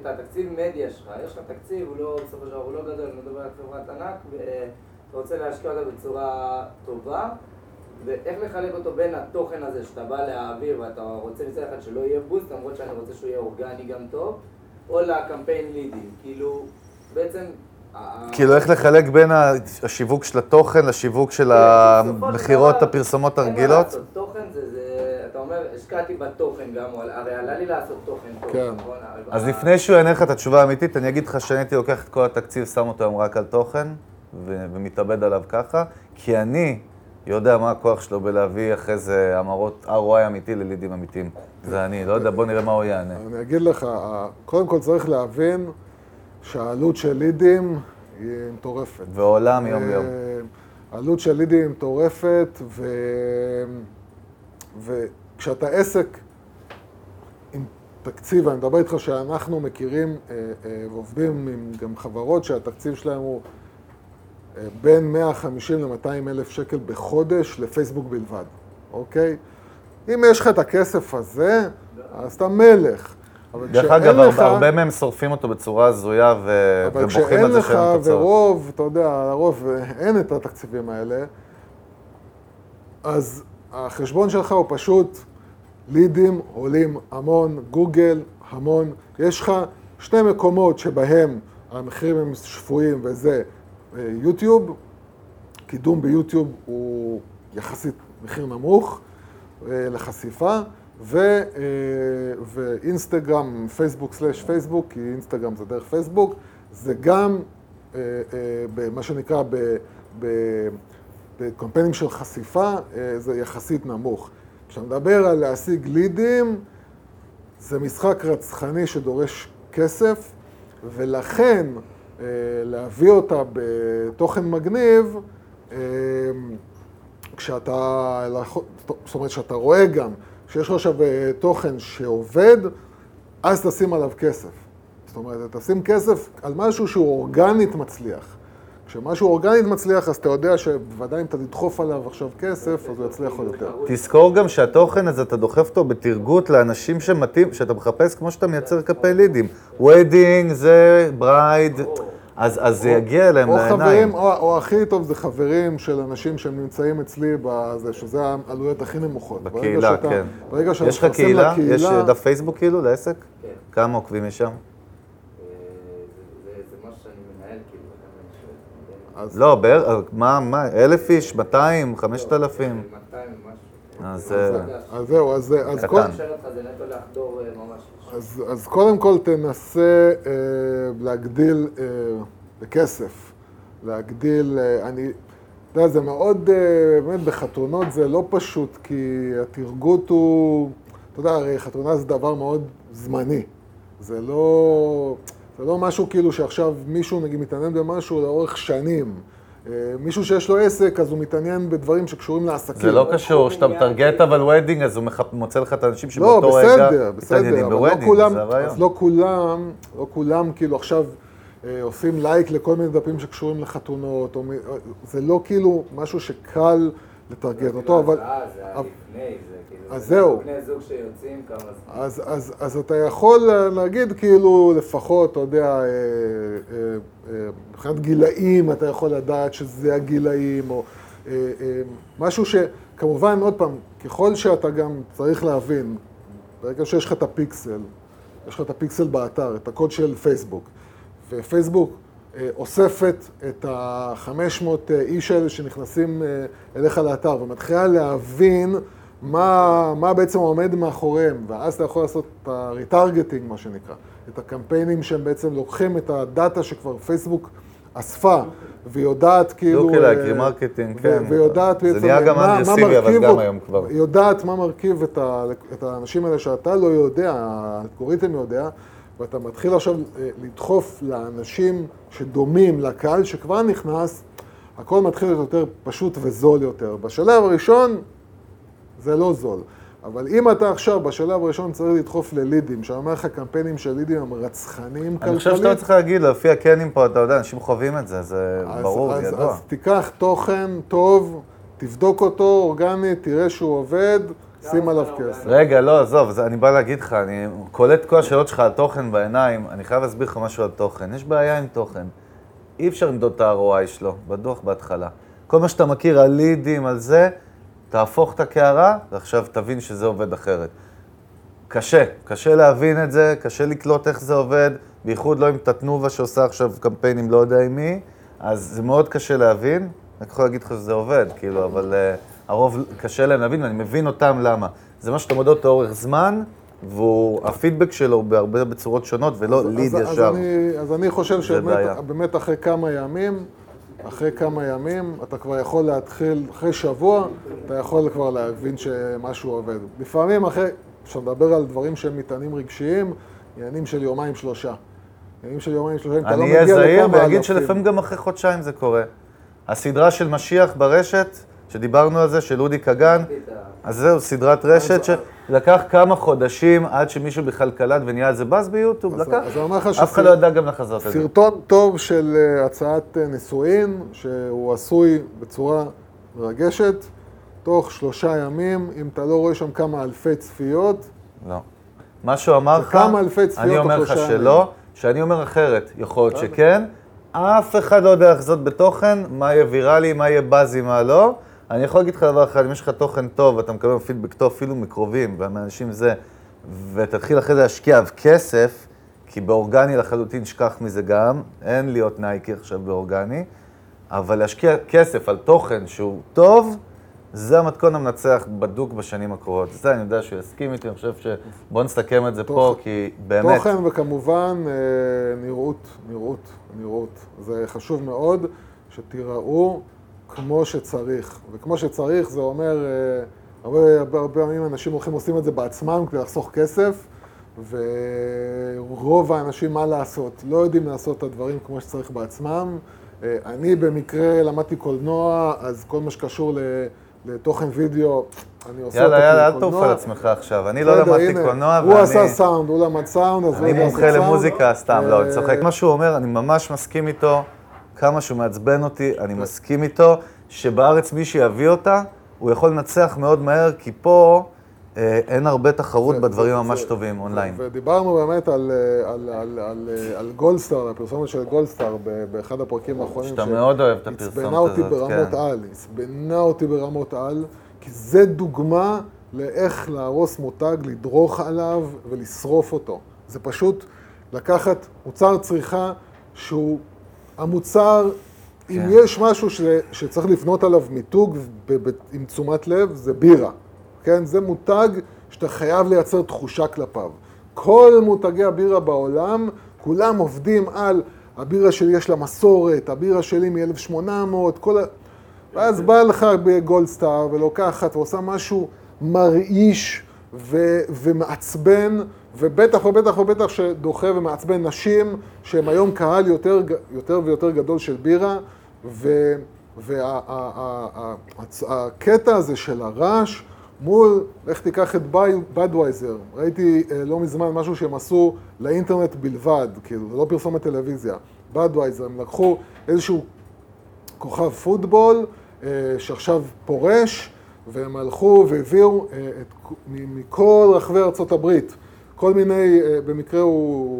את התקציב מדיה שלך, יש לך תקציב, הוא לא, בסופו של דבר הוא לא גדול, אני מדבר על חברת ענק, ואתה רוצה להשקיע אותה בצורה טובה, ואיך לחלק אותו בין התוכן הזה שאתה בא להעביר ואתה רוצה מצד אחד שלא יהיה בוסט, למרות שאני רוצה שהוא יהיה אורגני גם טוב, או לקמפיין לידים, כאילו... בעצם... כאילו איך לחלק בין השיווק של התוכן לשיווק של המכירות, הפרסומות הרגילות? תוכן זה, אומר, השקעתי בתוכן גם, הרי עלה לי לעשות תוכן טוב, כן. נכון? אז לפני שהוא יענה לך את התשובה האמיתית, אני אגיד לך שאני הייתי לוקח את כל התקציב, שם אותו היום רק על תוכן, ומתאבד עליו ככה, כי אני יודע מה הכוח שלו בלהביא אחרי זה המרות ROI אמיתי ללידים אמיתיים. זה אני, לא יודע, בוא נראה מה הוא יענה. אני אגיד לך, קודם כל צריך להבין... שהעלות של לידים היא מטורפת. ועולה מיום ליום. העלות של לידים היא מטורפת, ו... וכשאתה עסק עם תקציב, אני מדבר איתך שאנחנו מכירים אה, אה, ועובדים עם גם חברות שהתקציב שלהם הוא אה, בין 150 ל-200 אלף שקל בחודש לפייסבוק בלבד, אוקיי? אם יש לך את הכסף הזה, אז אתה מלך. דרך אגב, לך, הרבה מהם שורפים אותו בצורה הזויה ו... ובוכים על זה שאין תוצאות. אבל כשאין לך, ורוב, אתה יודע, לרוב אין את התקציבים האלה, אז החשבון שלך הוא פשוט לידים עולים המון, גוגל המון. יש לך שני מקומות שבהם המחירים הם שפויים וזה יוטיוב, קידום ביוטיוב הוא יחסית מחיר נמוך אה, לחשיפה. ו, אה, ואינסטגרם, פייסבוק סלאש פייסבוק, כי אינסטגרם זה דרך פייסבוק, זה גם אה, אה, מה שנקרא בקמפיינים של חשיפה, זה יחסית נמוך. כשאתה מדבר על להשיג לידים, זה משחק רצחני שדורש כסף, ולכן אה, להביא אותה בתוכן מגניב, אה, כשאתה, זאת אומרת שאתה רואה גם שיש לך עכשיו אה, תוכן שעובד, אז תשים עליו כסף. זאת אומרת, תשים כסף על משהו שהוא אורגנית מצליח. כשמשהו אורגנית מצליח, אז אתה יודע שבוודאי אם אתה תדחוף עליו עכשיו כסף, אז הוא יצליח עוד יותר. תזכור גם שהתוכן הזה, אתה דוחף אותו בתרגות לאנשים שמתאים, שאתה מחפש כמו שאתה מייצר כפי לידים. וודינג זה ברייד, אז, אז זה יגיע אליהם או לעיניים. חברים, או, או הכי טוב זה חברים של אנשים שהם נמצאים אצלי בזה, שזה העלויות הכי נמוכות. בקהילה, שאתה, כן. ברגע שאתה יש לך קהילה? לקהילה... יש דף פייסבוק כאילו לעסק? כן. כמה עוקבים יש שם? אז, לא, בערך, מה, מה, אלף איש, 200, 5,000? 200 ומשהו. אז... אז, אה, אז זהו, אז, אז, קטן. אה. אז, אז קודם כל תנסה אה, להגדיל אה, בכסף, להגדיל, אה, אני, אתה יודע, זה מאוד, אה, באמת בחתונות זה לא פשוט, כי התרגות הוא, אתה יודע, הרי חתונה זה דבר מאוד זמני. זה לא, זה לא משהו כאילו שעכשיו מישהו נגיד מתעניין במשהו לאורך שנים. אה, מישהו שיש לו עסק, אז הוא מתעניין בדברים שקשורים לעסקים. זה לא קשור, כשאתה מטרגט אבל wedding, אז הוא מוצא לך את האנשים לא, שבאותו רגע בסדר, בסדר, מתעניינים אבל לא ב wedding, כולם, זה הרעיון. אז לא כולם, לא כולם כאילו עכשיו אה, עושים לייק לכל מיני דפים שקשורים לחתונות, או, אה, זה לא כאילו משהו שקל לטרגט אותו, אבל... אה, זה היה אבל- לפני, זה כאילו... אז זה זהו. בני זוג שיוצאים כמה זמן. אז, אז, אז אתה יכול להגיד כאילו לפחות, אתה יודע, אה, אה, אה, מבחינת גילאים אתה יכול לדעת שזה הגילאים, או אה, אה, משהו שכמובן, עוד פעם, ככל שאתה גם צריך להבין, ברגע שיש לך את הפיקסל, יש לך את הפיקסל באתר, את הקוד של פייסבוק, ופייסבוק אה, אוספת את ה-500 איש האלה שנכנסים אה, אליך לאתר, ומתחילה להבין מה, מה בעצם עומד מאחוריהם, ואז אתה יכול לעשות את ה retargeting, מה שנקרא, את הקמפיינים שהם בעצם לוקחים את הדאטה שכבר פייסבוק אספה, ויודעת כאילו... lookalike, אה, remarketing, כן. ויודעת זה בעצם נהיה גם אגרסיבי, אבל גם היום כבר. היא יודעת מה מרכיב את, ה, את האנשים האלה שאתה לא יודע, האלגוריתם יודע, ואתה מתחיל עכשיו אה, לדחוף לאנשים שדומים לקהל שכבר נכנס, הכל מתחיל להיות יותר פשוט וזול יותר. בשלב הראשון זה לא זול. אבל אם אתה עכשיו בשלב הראשון צריך לדחוף ללידים, שאני אומר לך קמפיינים של לידים הם רצחניים כלכלית, אני חושב שאתה לא צריך להגיד, לפי הקנים פה, אתה יודע, אנשים חווים את זה, זה אז- ברור, אז, זה ידוע. אז תיקח תוכן טוב, תבדוק אותו אורגנית, תראה שהוא עובד, שים עליו כסף. רגע, לא, עזוב, זה- אני בא להגיד לך, אני קולט את כל השאלות שלך על תוכן בעיניים, אני חייב להסביר לך משהו על תוכן. יש בעיה עם תוכן. אי אפשר למדוד את ה-ROI שלו, בטוח בהתחלה. כל מה שאתה מכיר על לידים, על זה, תהפוך את הקערה, ועכשיו תבין שזה עובד אחרת. קשה, קשה להבין את זה, קשה לקלוט איך זה עובד, בייחוד לא עם תתנובה שעושה עכשיו קמפיינים לא יודע עם מי, אז זה מאוד קשה להבין. אני יכול להגיד לך שזה עובד, כאילו, אבל uh, הרוב קשה להם להבין, ואני מבין אותם למה. זה מה שאתה מודד אותו לאורך זמן, והפידבק שלו הוא בהרבה בצורות שונות, ולא ליד אז, ישר. אז, אני, אז אני חושב. שבאמת אחרי כמה ימים, אחרי כמה ימים, אתה כבר יכול להתחיל, אחרי שבוע, אתה יכול כבר להבין שמשהו עובד. לפעמים אחרי, כשאתה מדבר על דברים שהם מטענים רגשיים, עניינים של יומיים שלושה. עניינים של יומיים שלושה, אם אתה לא אני מגיע אהיה זהיר לכמה ואגיד אלפים. שלפעמים גם אחרי חודשיים זה קורה. הסדרה של משיח ברשת, שדיברנו על זה, של אודי כגן, אז זהו, סדרת רשת שלקח כמה חודשים עד שמישהו בכלל קלט ונהיה על זה באז ביוטיוב, לקח. אז אני אומר לך אף אחד לא ידע גם לחזות את זה. סרטון טוב של אה, הצעת אה, נישואין, שהוא עשוי בצורה מרגשת, תוך שלושה ימים, אם אתה לא רואה שם כמה אלפי צפיות, לא. מה שהוא אמר לך, כמה אלפי צפיות אני אומר לך שלא, שאני אומר אחרת. יכול להיות שכן, אף אחד לא יודע לחזות בתוכן, מה יהיה ויראלי, מה יהיה בזי, מה לא. אני יכול להגיד לך דבר אחד, אם יש לך תוכן טוב, אתה מקבל פידבק טוב אפילו מקרובים, ומאנשים זה, ותתחיל אחרי זה להשקיע כסף, כי באורגני לחלוטין שכח מזה גם, אין להיות נייקי עכשיו באורגני, אבל להשקיע כסף על תוכן שהוא טוב, זה המתכון המנצח בדוק בשנים הקרובות. זה, אני יודע שהוא יסכים איתי, אני חושב ש... בואו נסתכם את זה פה, תוכן- כי באמת... תוכן וכמובן אה, נראות, נראות, נראות. זה חשוב מאוד שתיראו כמו שצריך. וכמו שצריך זה אומר, אה, הרבה, הרבה פעמים אנשים הולכים עושים את זה בעצמם כדי לחסוך כסף, ורוב האנשים, מה לעשות, לא יודעים לעשות את הדברים כמו שצריך בעצמם. אה, אני במקרה למדתי קולנוע, אז כל מה שקשור לתוכן וידאו, אני עושה אותו יאללה, יאללה, אל תעוף על עצמך עכשיו. אני לא למדתי קולנוע, ואני... הוא עשה סאונד, הוא למד סאונד, אז הוא לעשות סאונד. אני מומחה למוזיקה, סתם, לא, אני אה, צוחק. מה שהוא אומר, אני ממש מסכים איתו, כמה שהוא מעצבן אותי, אני מסכים איתו, שבארץ מי שיביא אותה, הוא יכול לנצח מאוד מהר, כי פה... אה, אין הרבה תחרות בדברים ממש טובים אונליין. ודיברנו באמת על, אה, על, על, על, אה, על גולדסטאר, הפרסומת של גולדסטאר באחד הפרקים האחרונים. שאתה מאוד אוהב את הפרסומת הזאת, כן. עצבנה אותי ברמות כן. על, עצבנה אותי ברמות על, כי זה דוגמה לאיך להרוס מותג, לדרוך עליו ולשרוף אותו. זה פשוט לקחת מוצר צריכה שהוא המוצר, כן. אם יש משהו ש, שצריך לבנות עליו מיתוג עם תשומת לב, זה בירה. כן? זה מותג שאתה חייב לייצר תחושה כלפיו. כל מותגי הבירה בעולם, כולם עובדים על הבירה שלי יש לה מסורת, הבירה שלי מ-1800, כל ה... ואז בא לך בגולדסטאר ולוקחת ועושה משהו מרעיש ו- ומעצבן, ובטח ובטח ובטח שדוחה ומעצבן נשים, שהם היום קהל יותר, יותר ויותר גדול של בירה, והקטע וה- הזה של הרעש, מול, לך תיקח את בדווייזר, ראיתי אה, לא מזמן משהו שהם עשו לאינטרנט בלבד, כאילו, לא פרסומת טלוויזיה, בדווייזר, הם לקחו איזשהו כוכב פוטבול אה, שעכשיו פורש, והם הלכו והביאו אה, את, מכל רחבי ארצות הברית, כל מיני, במקרה הוא,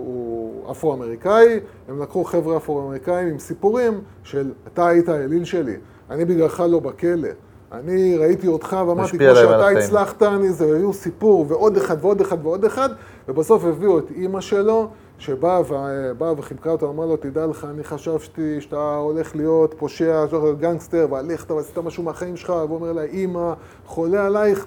הוא אפרו-אמריקאי, הם לקחו חבר'ה אפרו-אמריקאים עם סיפורים של אתה היית האליל שלי, אני בגללך לא בכלא. אני ראיתי אותך ואמרתי, כמו שאתה הצלחת, אני זה, הביאו סיפור, ועוד אחד ועוד אחד ועוד אחד, ובסוף הביאו את אימא שלו, שבאה וחיבקה אותו, אמרה לו, תדע לך, אני חשבתי שאתה הולך להיות פושע, שאתה הולך להיות גנגסטר, והלכת ועשית משהו מהחיים שלך, והוא אומר לה, אימא, חולה עלייך.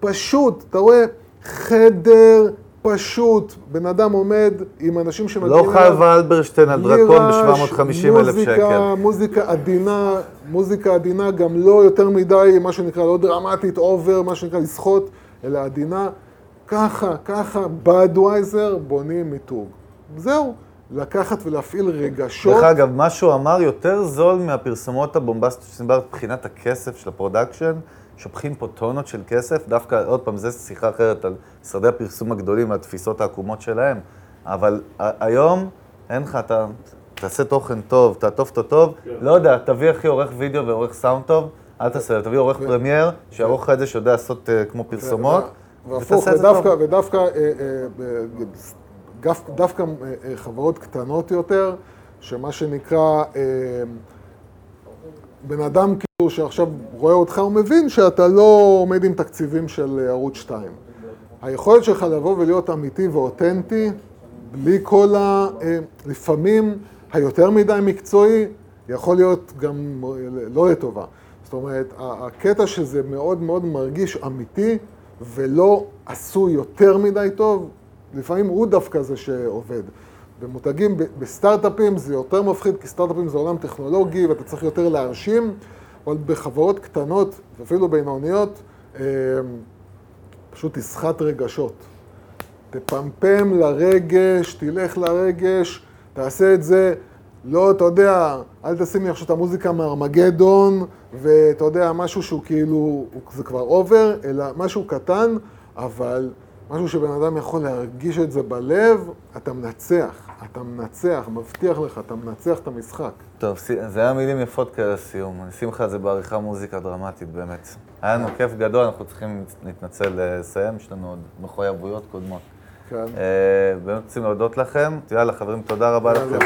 פשוט, אתה רואה, חדר פשוט, בן אדם עומד עם אנשים שמגיעים... לא חווה אלברשטיין על דרקון ב-750 אלף שקל. מוזיקה עדינה, מוזיקה עדינה גם לא יותר מדי, מה שנקרא, לא דרמטית, over, מה שנקרא, לסחוט, אלא עדינה. ככה, ככה, Budweiser בונים מיתוג. זהו, לקחת ולהפעיל רגשות. דרך אגב, מה שהוא אמר יותר זול מהפרסומות הבומבסטיות שדיברת מבחינת הכסף של ה production. שופכים פה טונות של כסף, דווקא, עוד פעם, זו שיחה אחרת על משרדי הפרסום הגדולים, על התפיסות העקומות שלהם, אבל היום אין לך, אתה תעשה תוכן טוב, תעטוף אותו טוב, כן. לא יודע, תביא הכי עורך וידאו ועורך סאונד טוב, אל תעשה, תביא עורך כן. פרמייר, שיערוך לך את זה שיודע לעשות uh, כמו פרסומות, ותעשה את זה טוב. ודווקא, אה, אה, דווקא חברות קטנות יותר, שמה שנקרא... בן אדם כאילו שעכשיו רואה אותך, הוא מבין שאתה לא עומד עם תקציבים של ערוץ 2. היכולת שלך לבוא ולהיות אמיתי ואותנטי, בלי כל ה... אה, לפעמים היותר מדי מקצועי, יכול להיות גם לא לטובה. זאת אומרת, הקטע שזה מאוד מאוד מרגיש אמיתי ולא עשוי יותר מדי טוב, לפעמים הוא דווקא זה שעובד. במותגים, בסטארט-אפים זה יותר מפחיד, כי סטארט-אפים זה עולם טכנולוגי ואתה צריך יותר להרשים, אבל בחברות קטנות ואפילו בינוניות, אה, פשוט תסחט רגשות. תפמפם לרגש, תלך לרגש, תעשה את זה, לא, אתה יודע, אל תשים לי עכשיו את המוזיקה מארמגדון, ואתה יודע, משהו שהוא כאילו, זה כבר אובר, אלא משהו קטן, אבל משהו שבן אדם יכול להרגיש את זה בלב, אתה מנצח. אתה מנצח, מבטיח לך, אתה מנצח את המשחק. טוב, זה היה מילים יפות כאלה לסיום. אני אשים לך את זה בעריכה מוזיקה דרמטית, באמת. היה לנו כיף גדול, אנחנו צריכים להתנצל לסיים, יש לנו עוד מחויבויות קודמות. כן. אה, באמת רוצים להודות לכם. יאללה, חברים, תודה רבה לכם.